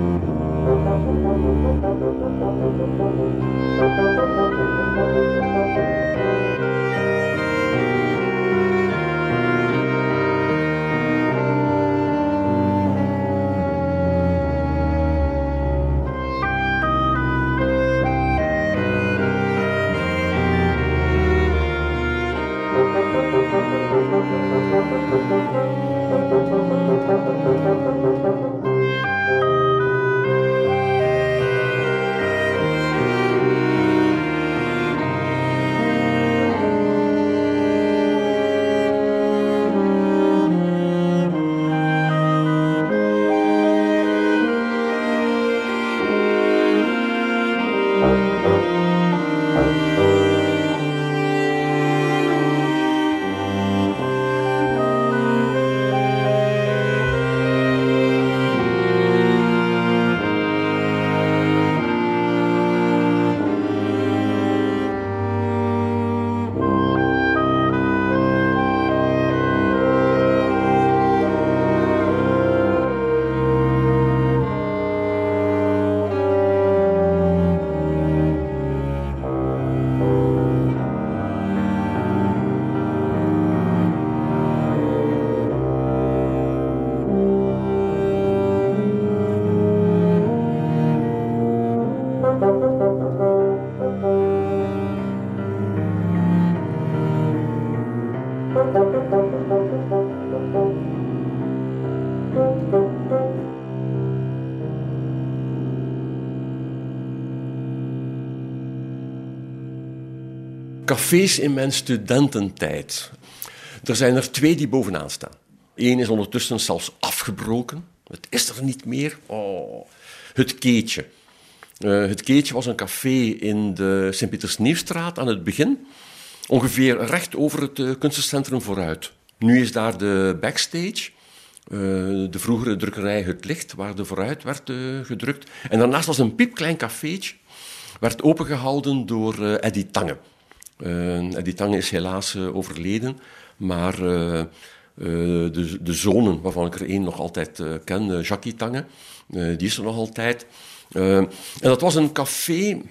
cafés in mijn studententijd. Er zijn er twee die bovenaan staan. Eén is ondertussen zelfs afgebroken. Het is er niet meer. Oh. Het Keetje. Uh, het Keetje was een café in de Sint-Pietersnieuwstraat aan het begin. Ongeveer recht over het uh, kunstencentrum vooruit. Nu is daar de backstage, eh, de vroegere drukkerij Het Licht, waar de vooruit werd eh, gedrukt. En daarnaast was een piepklein cafeetje, werd opengehouden door eh Eddie Tange. Eh Eddie Tange is helaas eh, overleden, maar eh, de, de zonen, waarvan ik er één nog altijd ken, Jackie Tange, die is er nog altijd. En dat was een café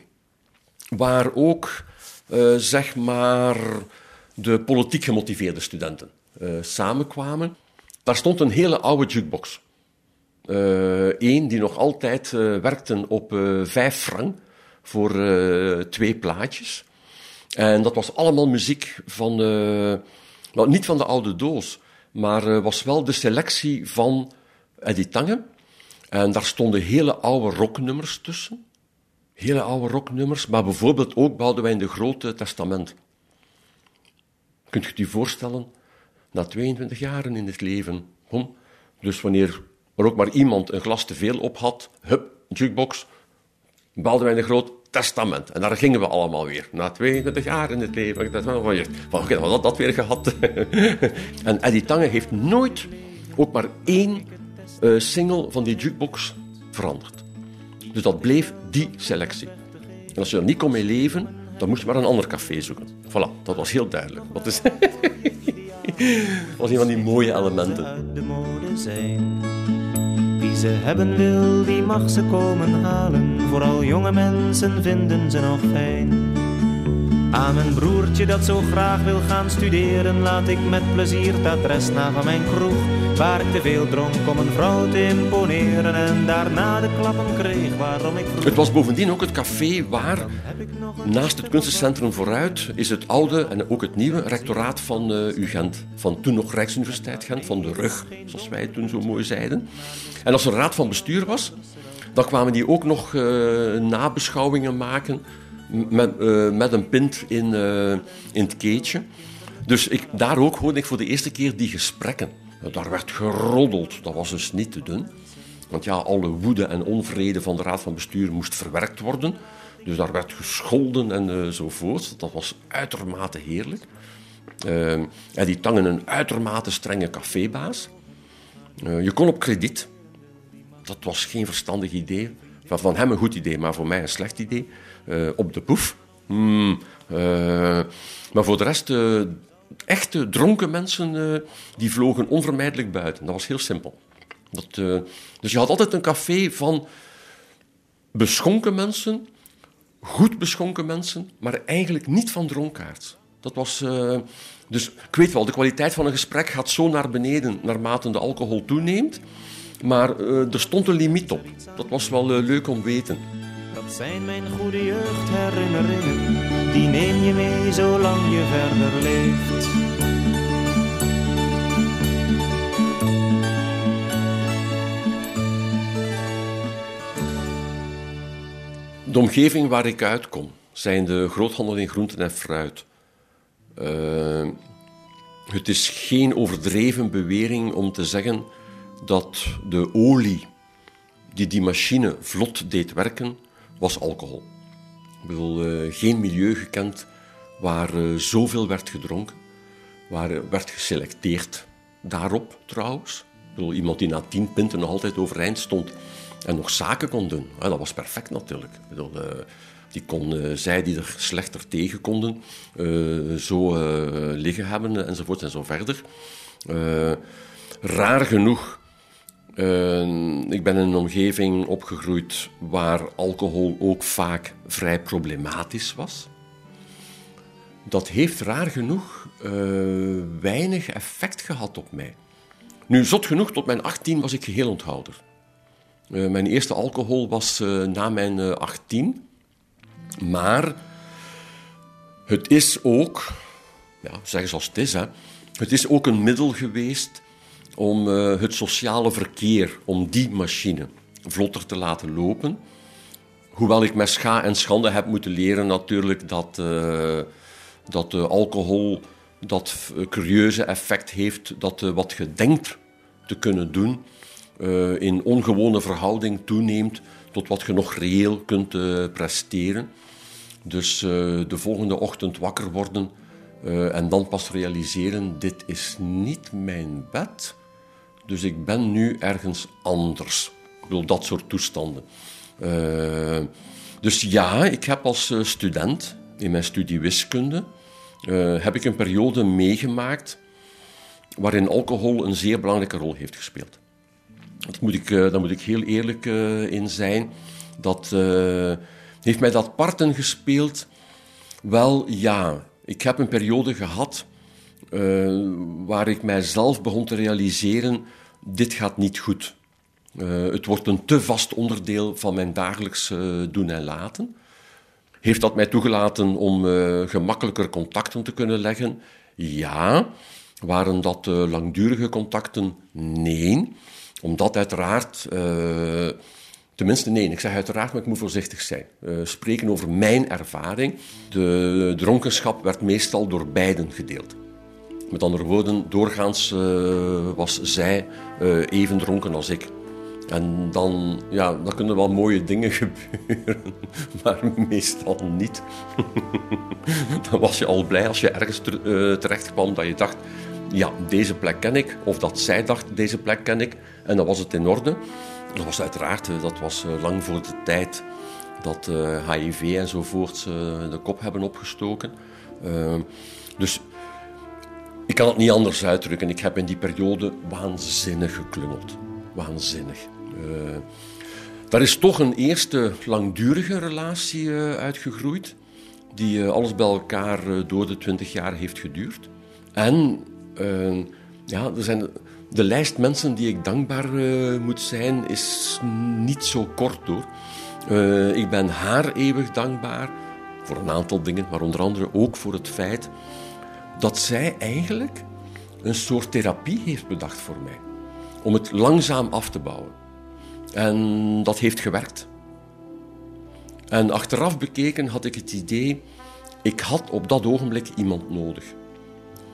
waar ook, zeg maar, de politiek gemotiveerde studenten samenkwamen. Daar stond een hele oude jukebox. Eén die nog altijd werkte op vijf frank voor twee plaatjes. En dat was allemaal muziek van, wel, niet van de oude doos, maar eh, was wel de selectie van Eddie Tange. En daar stonden hele oude rocknummers tussen. Hele oude rocknummers, maar bijvoorbeeld ook Boudewijn de Grote Testament. Kunt je je voorstellen? Na 22 jaren in het leven. Hm? Dus wanneer er ook maar iemand een glas te veel op had, hup, jukebox, Boudewijn de Groot Testament. En daar gingen we allemaal weer. Na 22 jaar in het leven. Dat van, dan hadden we dat weer gehad. en Eddie Tange heeft nooit ook maar één eh, single van die jukebox veranderd. Dus dat bleef die selectie. En als je er niet kon mee leven, dan moest je maar een ander café zoeken. Voilà, dat was heel duidelijk. Dat is was een van die mooie elementen. de mode zijn. Ze hebben wil, die mag ze komen halen. Vooral jonge mensen vinden ze nog fijn. Aan mijn broertje dat zo graag wil gaan studeren, laat ik met plezier het adres na van mijn kroeg. Waar ik te veel dronk om een vrouw te imponeren en daarna de klappen kreeg waarom ik vroeg. Het was bovendien ook het café waar, naast het kunstencentrum vooruit, is het oude en ook het nieuwe rectoraat van uh, UGent. Van toen nog Rijksuniversiteit Gent, van de rug, zoals wij het toen zo mooi zeiden. En als er raad van bestuur was, dan kwamen die ook nog uh, nabeschouwingen maken met, uh, met een pint in, uh, in het keetje. Dus ik, daar ook hoorde ik voor de eerste keer die gesprekken. Daar werd geroddeld, dat was dus niet te doen. Want ja, alle woede en onvrede van de raad van bestuur moest verwerkt worden. Dus daar werd gescholden en uh, zovoort. Dat was uitermate heerlijk. En die Tangen een uitermate strenge cafébaas. Je kon op krediet. Dat was geen verstandig idee. Van hem een goed idee, maar voor mij een slecht idee. Uh, op de poef. Hmm, maar voor de rest, echte dronken mensen, die vlogen onvermijdelijk buiten. Dat was heel simpel. Dat, dus je had altijd een café van beschonken mensen, goed beschonken mensen, maar eigenlijk niet van dronkaards. Dat was, dus ik weet wel, de kwaliteit van een gesprek gaat zo naar beneden naarmate de alcohol toeneemt. Maar er stond een limiet op. Dat was wel leuk om weten. Zijn mijn goede jeugdherinneringen. Die neem je mee zolang je verder leeft. De omgeving waar ik uitkom zijn de groothandel in groenten en fruit. Uh, het is geen overdreven bewering om te zeggen dat de olie die die machine vlot deed werken, was alcohol. Ik bedoel, uh, geen milieu gekend waar uh, zoveel werd gedronken, waar werd geselecteerd daarop trouwens. Ik bedoel, iemand die na tien pinten nog altijd overeind stond en nog zaken kon doen. Dat was perfect natuurlijk. Ik bedoel, die kon zij die er slechter tegen konden, zo liggen hebben enzovoort en zo verder. raar genoeg, ik ben in een omgeving opgegroeid waar alcohol ook vaak vrij problematisch was. Dat heeft raar genoeg weinig effect gehad op mij. Nu, zot genoeg, tot mijn 18 was ik geheel onthouder. Uh, mijn eerste alcohol was uh, na mijn uh, 18. Maar het is ook, ja, zeg zoals het is, hè, het is ook een middel geweest om eh, het sociale verkeer, om die machine vlotter te laten lopen. Hoewel ik met scha en schande heb moeten leren natuurlijk dat, uh, dat alcohol dat curieuze effect heeft dat wat je denkt te kunnen doen, in ongewone verhouding toeneemt tot wat je nog reëel kunt presteren. Dus de volgende ochtend wakker worden Eh, en dan pas realiseren, dit is niet mijn bed, dus ik ben nu ergens anders. Ik dat soort toestanden. Eh, dus ja, ik heb als eh, student in mijn studie wiskunde eh, heb ik een periode meegemaakt waarin alcohol een zeer belangrijke rol heeft gespeeld. Dat moet ik, eh, daar moet ik heel eerlijk in zijn. Dat heeft mij dat parten gespeeld. Wel ja, ik heb een periode gehad eh, waar ik mijzelf begon te realiseren: dit gaat niet goed. Eh, het wordt een te vast onderdeel van mijn dagelijks doen en laten. Heeft dat mij toegelaten om eh, gemakkelijker contacten te kunnen leggen? Ja. Waren dat eh, langdurige contacten? Nee. Omdat uiteraard, tenminste nee, ik zeg uiteraard, maar ik moet voorzichtig zijn. Spreken over mijn ervaring. De dronkenschap werd meestal door beiden gedeeld. Met andere woorden, doorgaans eh, was zij eh, even dronken als ik. En dan, ja, dan kunnen wel mooie dingen gebeuren, maar meestal niet. dan was je al blij als je ergens eh, terecht kwam dat je dacht, ja, deze plek ken ik. Of dat zij dacht, deze plek ken ik. En dan was het in orde. Dat was uiteraard, dat was lang voor de tijd dat HIV enzovoort de kop hebben opgestoken. Dus ik kan het niet anders uitdrukken. Ik heb in die periode waanzinnig geklungeld. Waanzinnig. Eh, daar is toch een eerste langdurige relatie eh, uitgegroeid, die eh, alles bij elkaar door de twintig jaar heeft geduurd. En ja, de lijst mensen die ik dankbaar moet zijn, is niet zo kort hoor. Ik ben haar eeuwig dankbaar voor een aantal dingen, maar onder andere ook voor het feit dat zij eigenlijk een soort therapie heeft bedacht voor mij. Om het langzaam af te bouwen. En dat heeft gewerkt. En achteraf bekeken had ik het idee, ik had op dat ogenblik iemand nodig.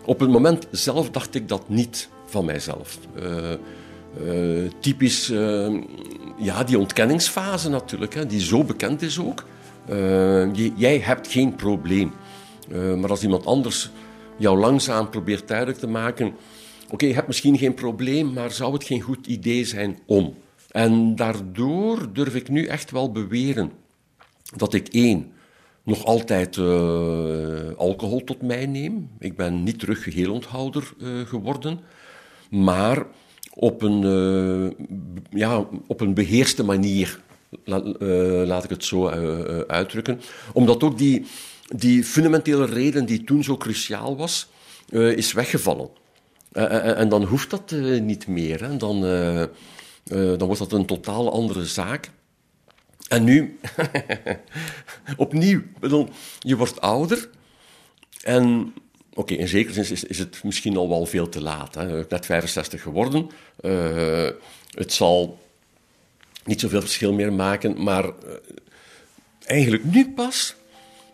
Op het moment zelf dacht ik dat niet van mijzelf. Eh, eh, typisch, eh, ja, die ontkenningsfase natuurlijk, hè, die zo bekend is ook. Jij hebt geen probleem. Maar als iemand anders jou langzaam probeert duidelijk te maken: oké, je hebt misschien geen probleem, maar zou het geen goed idee zijn om? En daardoor durf ik nu echt wel beweren dat ik één nog altijd eh, alcohol tot mij neem. Ik ben niet terug geheel onthouder eh, geworden, maar op een, eh, ja, op een beheerste manier, la- laat ik het zo uitdrukken. Omdat ook die, die fundamentele reden die toen zo cruciaal was, eh, is weggevallen. Eh, eh, en dan hoeft dat niet meer. Hè. Dan, dan wordt dat een totaal andere zaak. En nu, opnieuw, bedoel, je wordt ouder en oké, in zekere zin is, is het misschien al wel veel te laat. Hè. Ik ben net 65 geworden. Het zal niet zoveel verschil meer maken, maar eigenlijk nu pas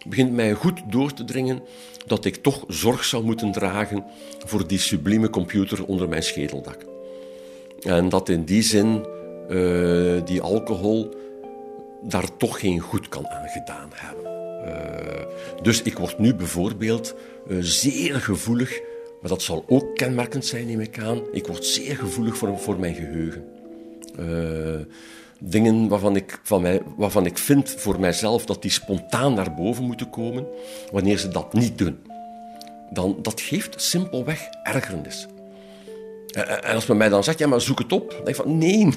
begint mij goed door te dringen dat ik toch zorg zou moeten dragen voor die sublieme computer onder mijn schedeldak. En dat in die zin eh, die alcohol daar toch geen goed kan aan gedaan hebben. Eh, dus ik word nu bijvoorbeeld eh, zeer gevoelig, maar dat zal ook kenmerkend zijn, neem ik aan. Ik word zeer gevoelig voor, voor mijn geheugen. Dingen waarvan ik, van mij, waarvan ik vind voor mijzelf dat die spontaan naar boven moeten komen, wanneer ze dat niet doen. Dan, dat geeft simpelweg ergernis. En als men mij dan zegt, ja, maar zoek het op. Dan denk ik van, nee.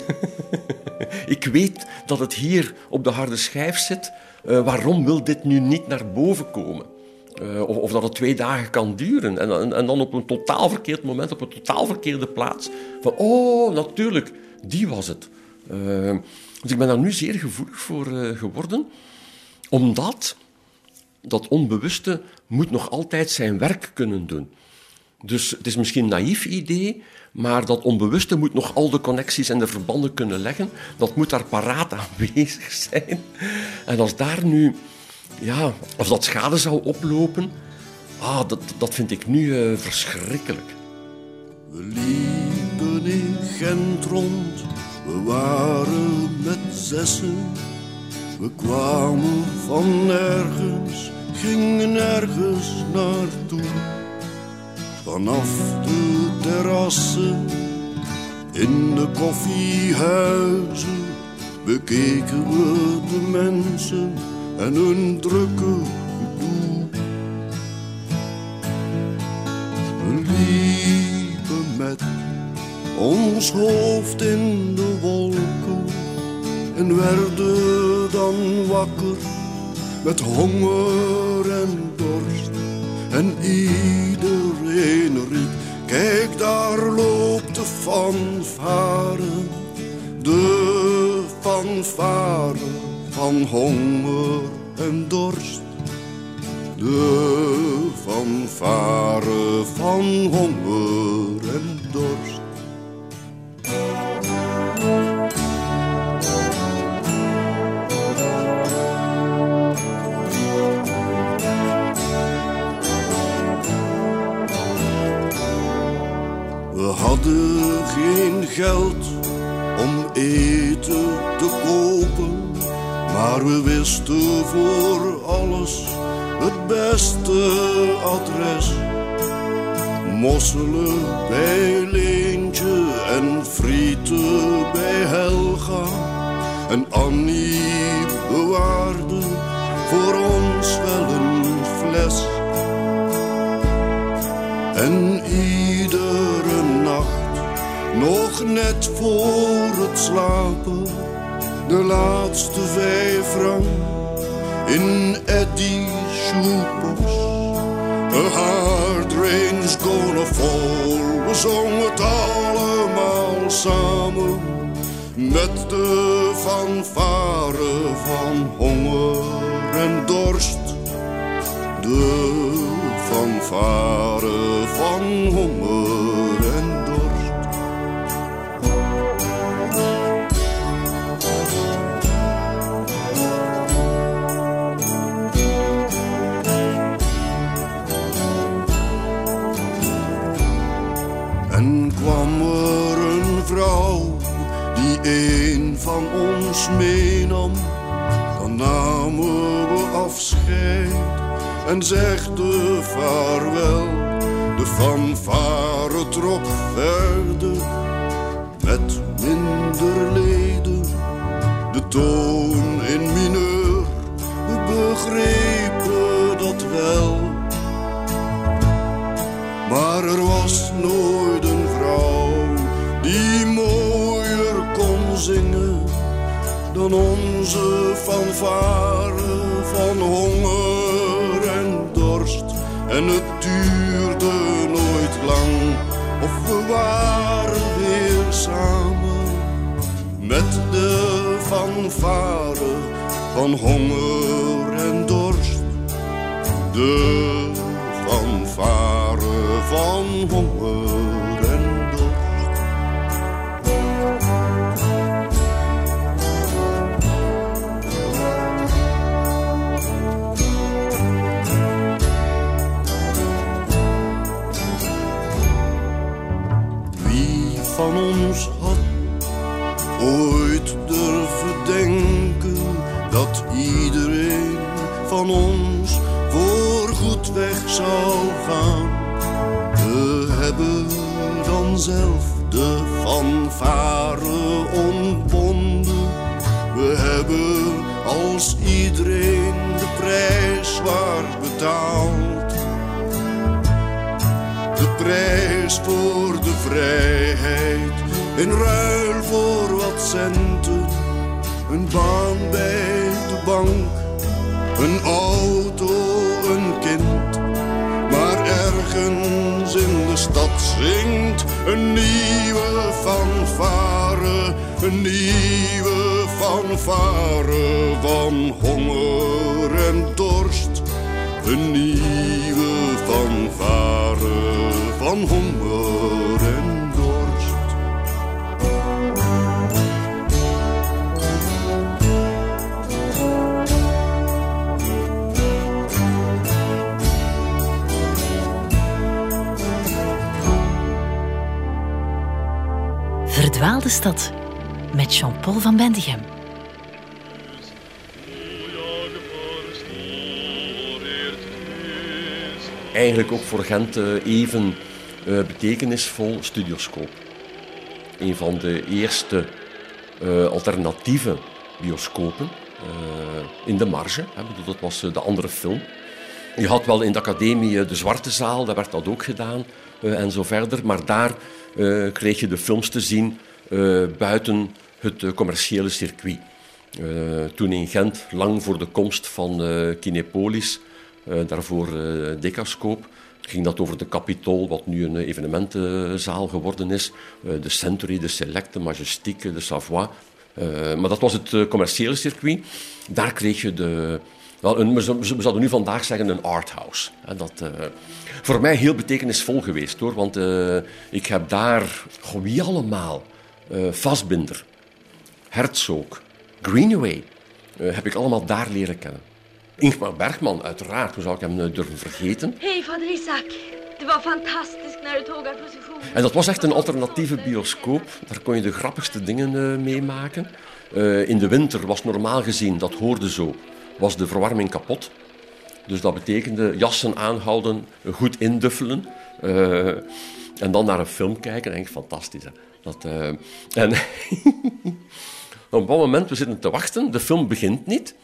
ik weet dat het hier op de harde schijf zit. Eh, waarom wil dit nu niet naar boven komen? Eh, of, of dat het twee dagen kan duren. En, en, en dan op een totaal verkeerd moment, op een totaal verkeerde plaats. Van, oh, natuurlijk, die was het. Dus ik ben daar nu zeer gevoelig voor eh, geworden. Omdat dat onbewuste moet nog altijd zijn werk kunnen doen. Dus het is misschien een naïef idee, maar dat onbewuste moet nog al de connecties en de verbanden kunnen leggen. Dat moet daar paraat aanwezig zijn. En als daar nu, ja, als dat schade zou oplopen, ah, dat, dat vind ik nu eh, verschrikkelijk. We liepen in Gent rond, we waren met zessen. We kwamen van nergens, ging nergens naartoe. Vanaf de terrassen in de koffiehuizen bekeken we de mensen en hun drukke gedoe. We liepen met ons hoofd in de wolken en werden dan wakker met honger en dorst. En iedereen riep, kijk daar loopt de fanfare, de fanfare van honger en dorst. De fanfare van honger en dorst. Hadden geen geld om eten te kopen, maar we wisten voor alles het beste adres. Mosselen bij Leentje en frieten bij Helga. En Annie bewaarde voor ons wel een fles. En nacht, nog net voor het slapen, de laatste vijf frank in Eddie's shoebox. A hard rain's gonna fall, we zongen het allemaal samen. Met de fanfare van honger en dorst. De fanfare van honger een van ons meenam, dan namen we afscheid en zegde vaarwel. De fanfare trok verder met minder leden, de toon in mineur, we begrepen dat wel. Maar er was nooit een zingen dan onze fanfare van honger en dorst. En het duurde nooit lang of we waren weer samen met de fanfare van honger en dorst. De fanfare van honger ons voorgoed weg zou gaan? We hebben dan zelf de fanfare ontbonden. We hebben als iedereen de prijs zwaar betaald. De prijs voor de vrijheid in ruil voor wat centen. Een baan bij de bank, een auto, een kind. Maar ergens in de stad zingt een nieuwe fanfare, een nieuwe fanfare van honger en dorst. Een nieuwe fanfare van honger met Jean-Paul van Bendigem. eigenlijk ook voor Gent eh, even eh, betekenisvol Studioscoop. Een van de eerste eh, alternatieve bioscopen in de marge. Dat was de andere film. Je had wel in de academie de Zwarte Zaal, daar werd dat ook gedaan en zo verder. Maar daar kreeg je de films te zien buiten het eh, commerciële circuit. Eh, toen in Gent, lang voor de komst van eh, Kinepolis, eh, daarvoor eh Decascoop, ging dat over de Capitol, wat nu een eh, evenementenzaal geworden is. Eh, de Century, de Select, de Majestique, de Savoie. Eh, maar dat was het eh, commerciële circuit. Daar kreeg je de... Wel, een, we zou- we zouden nu vandaag zeggen een arthouse. Dat eh, voor mij heel betekenisvol geweest hoor. Want eh, ik heb daar, goh, wie allemaal? Eh Vastbinder, Herzog, Greenaway, eh, heb ik allemaal daar leren kennen. Ingmar Bergman, uiteraard, hoe zou ik hem eh, durven vergeten? Hej fader Isak. Fantastiskt när du tåg av position. En dat was echt een alternatieve bioscoop. Daar kon je de grappigste dingen eh, meemaken. In de winter was normaal gezien, dat hoorde zo, was de verwarming kapot. Dus dat betekende jassen aanhouden, goed induffelen. en dan naar een film kijken. Ik, fantastisch. Hè? Dat, eh, en op een bepaald moment, we zitten te wachten. De film begint niet.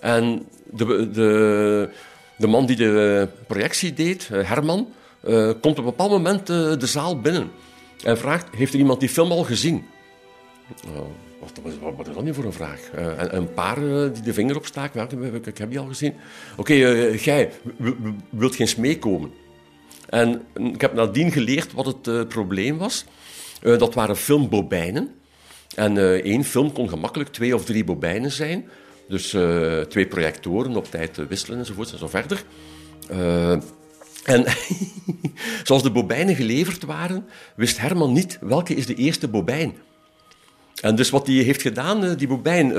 En de, de, de man die de projectie deed, eh, Herman, eh, komt op een bepaald moment de zaal binnen. En vraagt, heeft er iemand die film al gezien? Nou, wat, wat, wat, is dat nu voor een vraag? En, een paar die de vinger opstaken, heb ik, heb die al gezien. Oké, jij wilt geen meekomen. En ik heb nadien geleerd wat het probleem was. Eh, dat waren filmbobijnen. En eh, één film kon gemakkelijk twee of drie bobijnen zijn. Dus eh, twee projectoren op tijd eh, wisselen enzovoort en zo verder. En zoals de bobijnen geleverd waren, wist Herman niet welke is de eerste bobijn. En dus wat hij heeft gedaan, die bobijn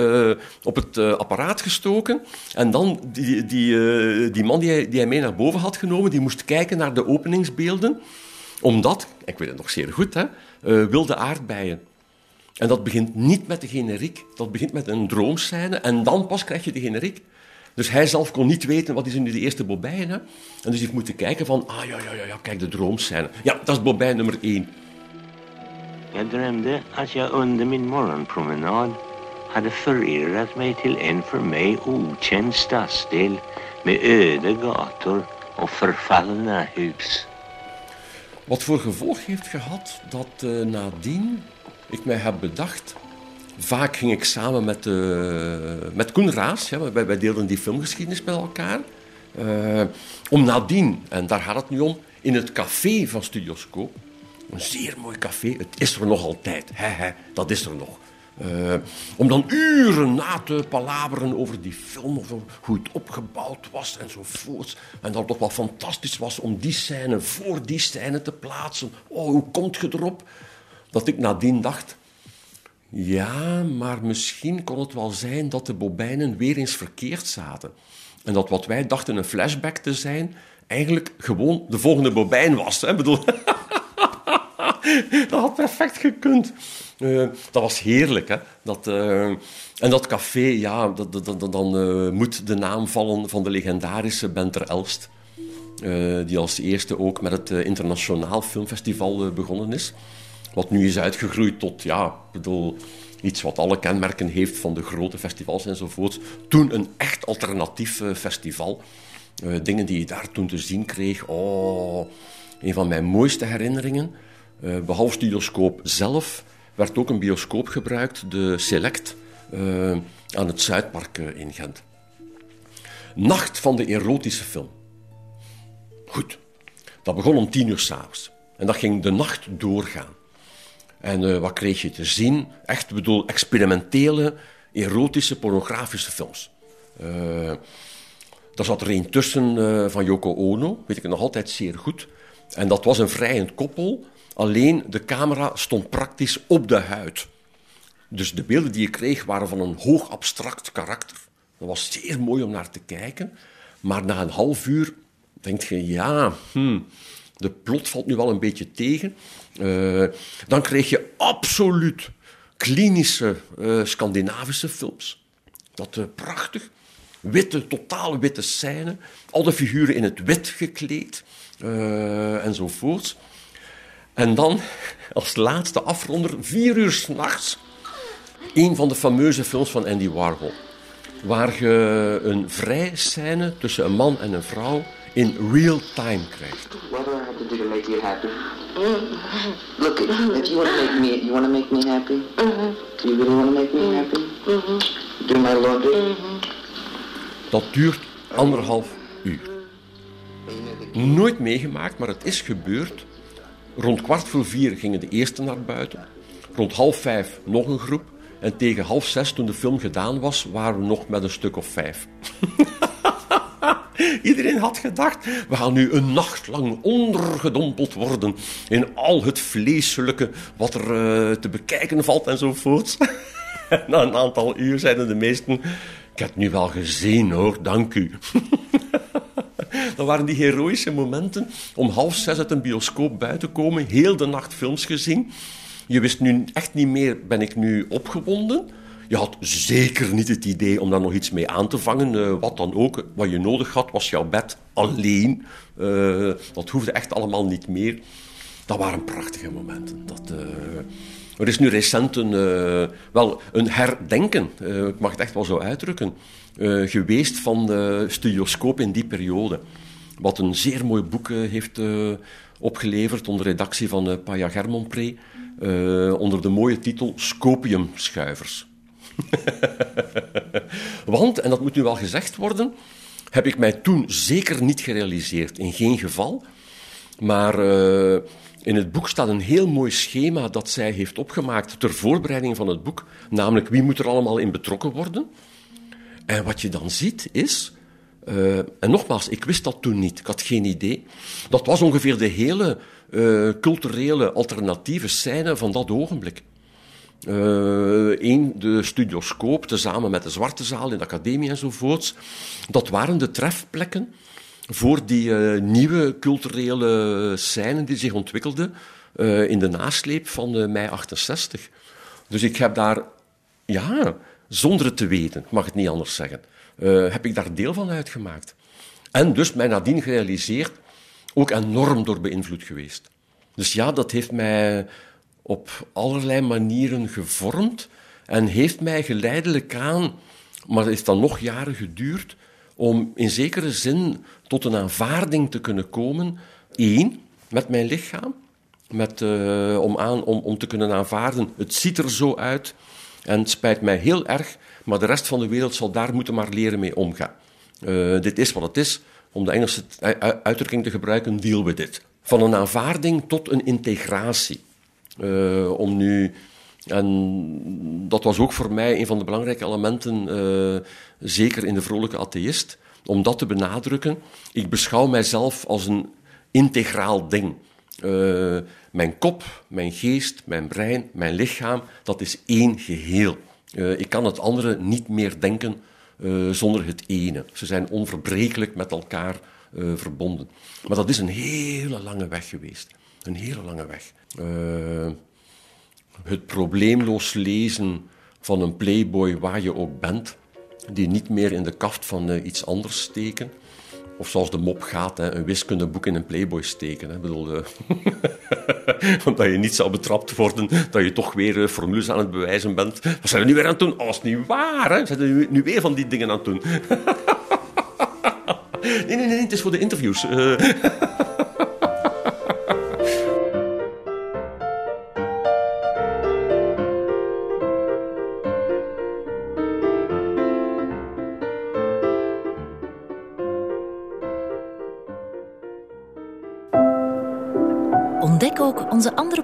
op het eh, apparaat gestoken. En dan die, die, die man die hij, die hij mee naar boven had genomen, die moest kijken naar de openingsbeelden. Omdat, ik weet het nog zeer goed, hè, eh, wilde aardbeien. En dat begint niet met de generiek, dat begint met een droomscène en dan pas krijg je de generiek. Dus hij zelf kon niet weten wat is nu de eerste bobijn. Hè? En dus heeft moeten kijken van, ah ja, ja, ja, kijk, de droomscène. Ja, dat is bobijn nummer één. Jag drömde att jag under min morgonpromenad hade förirrat mig till en för mig okänd stadsdel med öde gator och förfallna hus. Wat voor gevolg heeft gehad dat eh, nadien ik mij heb bedacht. Vaak ging ik samen met, eh, met Koen Raas, ja, wij, deelden die filmgeschiedenis met elkaar. eh, om nadien, en daar gaat het nu om, in het café van Studioscoop. Een zeer mooi café, het is er nog altijd. Hè, dat is er nog. Eh, om dan uren na te palaberen over die film, over hoe het opgebouwd was enzovoorts. En dat het toch wel fantastisch was om die scène voor die scène te plaatsen. Oh, hoe komt je erop? Dat ik nadien dacht, ja, maar misschien kon het wel zijn dat de bobijnen weer eens verkeerd zaten. En dat wat wij dachten een flashback te zijn, eigenlijk gewoon de volgende bobijn was. Hè? Bedoel, dat had perfect gekund. Eh, dat was heerlijk. Hè? Dat, eh, en dat café, ja, dat, dan eh, moet de naam vallen van de legendarische Benter Elst. die als eerste ook met het Internationaal Filmfestival begonnen is. Wat nu is uitgegroeid tot, ja, bedoel, iets wat alle kenmerken heeft van de grote festivals enzovoort. Toen een echt alternatief festival. Dingen die je daar toen te zien kreeg. Oh, een van mijn mooiste herinneringen. Eh, behalve Studioscoop zelf werd ook een bioscoop gebruikt, de Select, eh, aan het Zuidpark eh, in Gent. Nacht van de erotische film. Goed, dat begon om tien uur s'avonds. En dat ging de nacht doorgaan. En eh, wat kreeg je te zien? Echt, bedoel, experimentele, erotische, pornografische films. Eh daar zat er een tussen van Yoko Ono, weet ik nog altijd zeer goed. En dat was een vrijend koppel, alleen de camera stond praktisch op de huid. Dus de beelden die je kreeg waren van een hoog abstract karakter. Dat was zeer mooi om naar te kijken. Maar na een half uur denk je, ja, hmm, de plot valt nu wel een beetje tegen. Eh, dan kreeg je absoluut klinische eh, Scandinavische films. Dat eh, prachtig. witte, totaal witte scène. Alle figuren in het wit gekleed. Uh, enzovoort. En dan, als laatste afronder, vier uur s'nachts, een van de fameuze films van Andy Warhol. Waar je een vrij scène tussen een man en een vrouw in real time krijgt. What do I have to do to make you happy? Look, if you want to make me, you want to make me happy. Do you really want to make me happy? Do my laundry. Dat duurt anderhalf uur. Nooit meegemaakt, maar het is gebeurd. Rond kwart voor vier gingen de eerste naar buiten. Rond half vijf nog een groep. En tegen half zes, toen de film gedaan was, waren we nog met een stuk of vijf. Iedereen had gedacht, we gaan nu een nacht lang ondergedompeld worden in al het vleeselijke wat er uh, te bekijken valt enzovoort. Na een aantal uur zeiden de meesten, ik heb nu wel gezien hoor, dank u. Dat waren die heroïsche momenten om half zes uit een bioscoop buiten komen, heel de nacht films gezien. Je wist nu echt niet meer, ben ik nu opgewonden? Je had zeker niet het idee om daar nog iets mee aan te vangen. Uh, wat dan ook. Wat je nodig had, was jouw bed alleen. Uh, dat hoefde echt allemaal niet meer. Dat waren prachtige momenten. Dat, uh, er is nu recent een, wel een herdenken, ik mag het echt wel zo uitdrukken, geweest van de studioscoop in die periode. Wat een zeer mooi boek heeft opgeleverd onder redactie van Paya Germonpré, onder de mooie titel Scopiumschuivers. Want, en dat moet nu wel gezegd worden, heb ik mij toen zeker niet gerealiseerd. In geen geval. Maar in het boek staat een heel mooi schema dat zij heeft opgemaakt ter voorbereiding van het boek. Namelijk, wie moet er allemaal in betrokken worden? En wat je dan ziet is... Uh, en nogmaals, ik wist dat toen niet. Ik had geen idee. Dat was ongeveer de hele uh, culturele alternatieve scène van dat ogenblik. Eén, uh, de studioscoop, tezamen met de Zwarte Zaal in de academie enzovoorts. Dat waren de trefplekken voor die nieuwe culturele scène die zich ontwikkelde in de nasleep van mei 68. Dus ik heb daar, ja, zonder het te weten, ik mag het niet anders zeggen, heb ik daar deel van uitgemaakt. En dus mij nadien gerealiseerd, ook enorm door beïnvloed geweest. Dus ja, dat heeft mij op allerlei manieren gevormd en heeft mij geleidelijk aan, maar het heeft dan nog jaren geduurd, om in zekere zin tot een aanvaarding te kunnen komen. Eén, met mijn lichaam, met, uh, om, aan, om, om te kunnen aanvaarden, het ziet er zo uit en het spijt mij heel erg, maar de rest van de wereld zal daar moeten maar leren mee omgaan. Uh, dit is wat het is, om de Engelse uitdrukking te gebruiken, deal with it. Van een aanvaarding tot een integratie. Uh, om nu, en dat was ook voor mij een van de belangrijke elementen, uh, zeker in de vrolijke atheïst, om dat te benadrukken. Ik beschouw mijzelf als een integraal ding. Uh, mijn kop, mijn geest, mijn brein, mijn lichaam, dat is één geheel. ik kan het andere niet meer denken zonder het ene. Ze zijn onverbrekelijk met elkaar verbonden. Maar dat is een hele lange weg geweest. Een hele lange weg. Het probleemloos lezen van een playboy waar je ook bent, die niet meer in de kaft van iets anders steken. Of zoals de mop gaat, hè, een wiskundeboek in een playboy steken. Hè. Ik bedoel, uh, want dat je niet zou betrapt worden, dat je toch weer uh, formules aan het bewijzen bent. Wat zijn we nu weer aan het doen? Oh, dat niet waar, hè? Zijn we nu, weer van die dingen aan het doen? nee, nee, nee, het is voor de interviews. Ontdek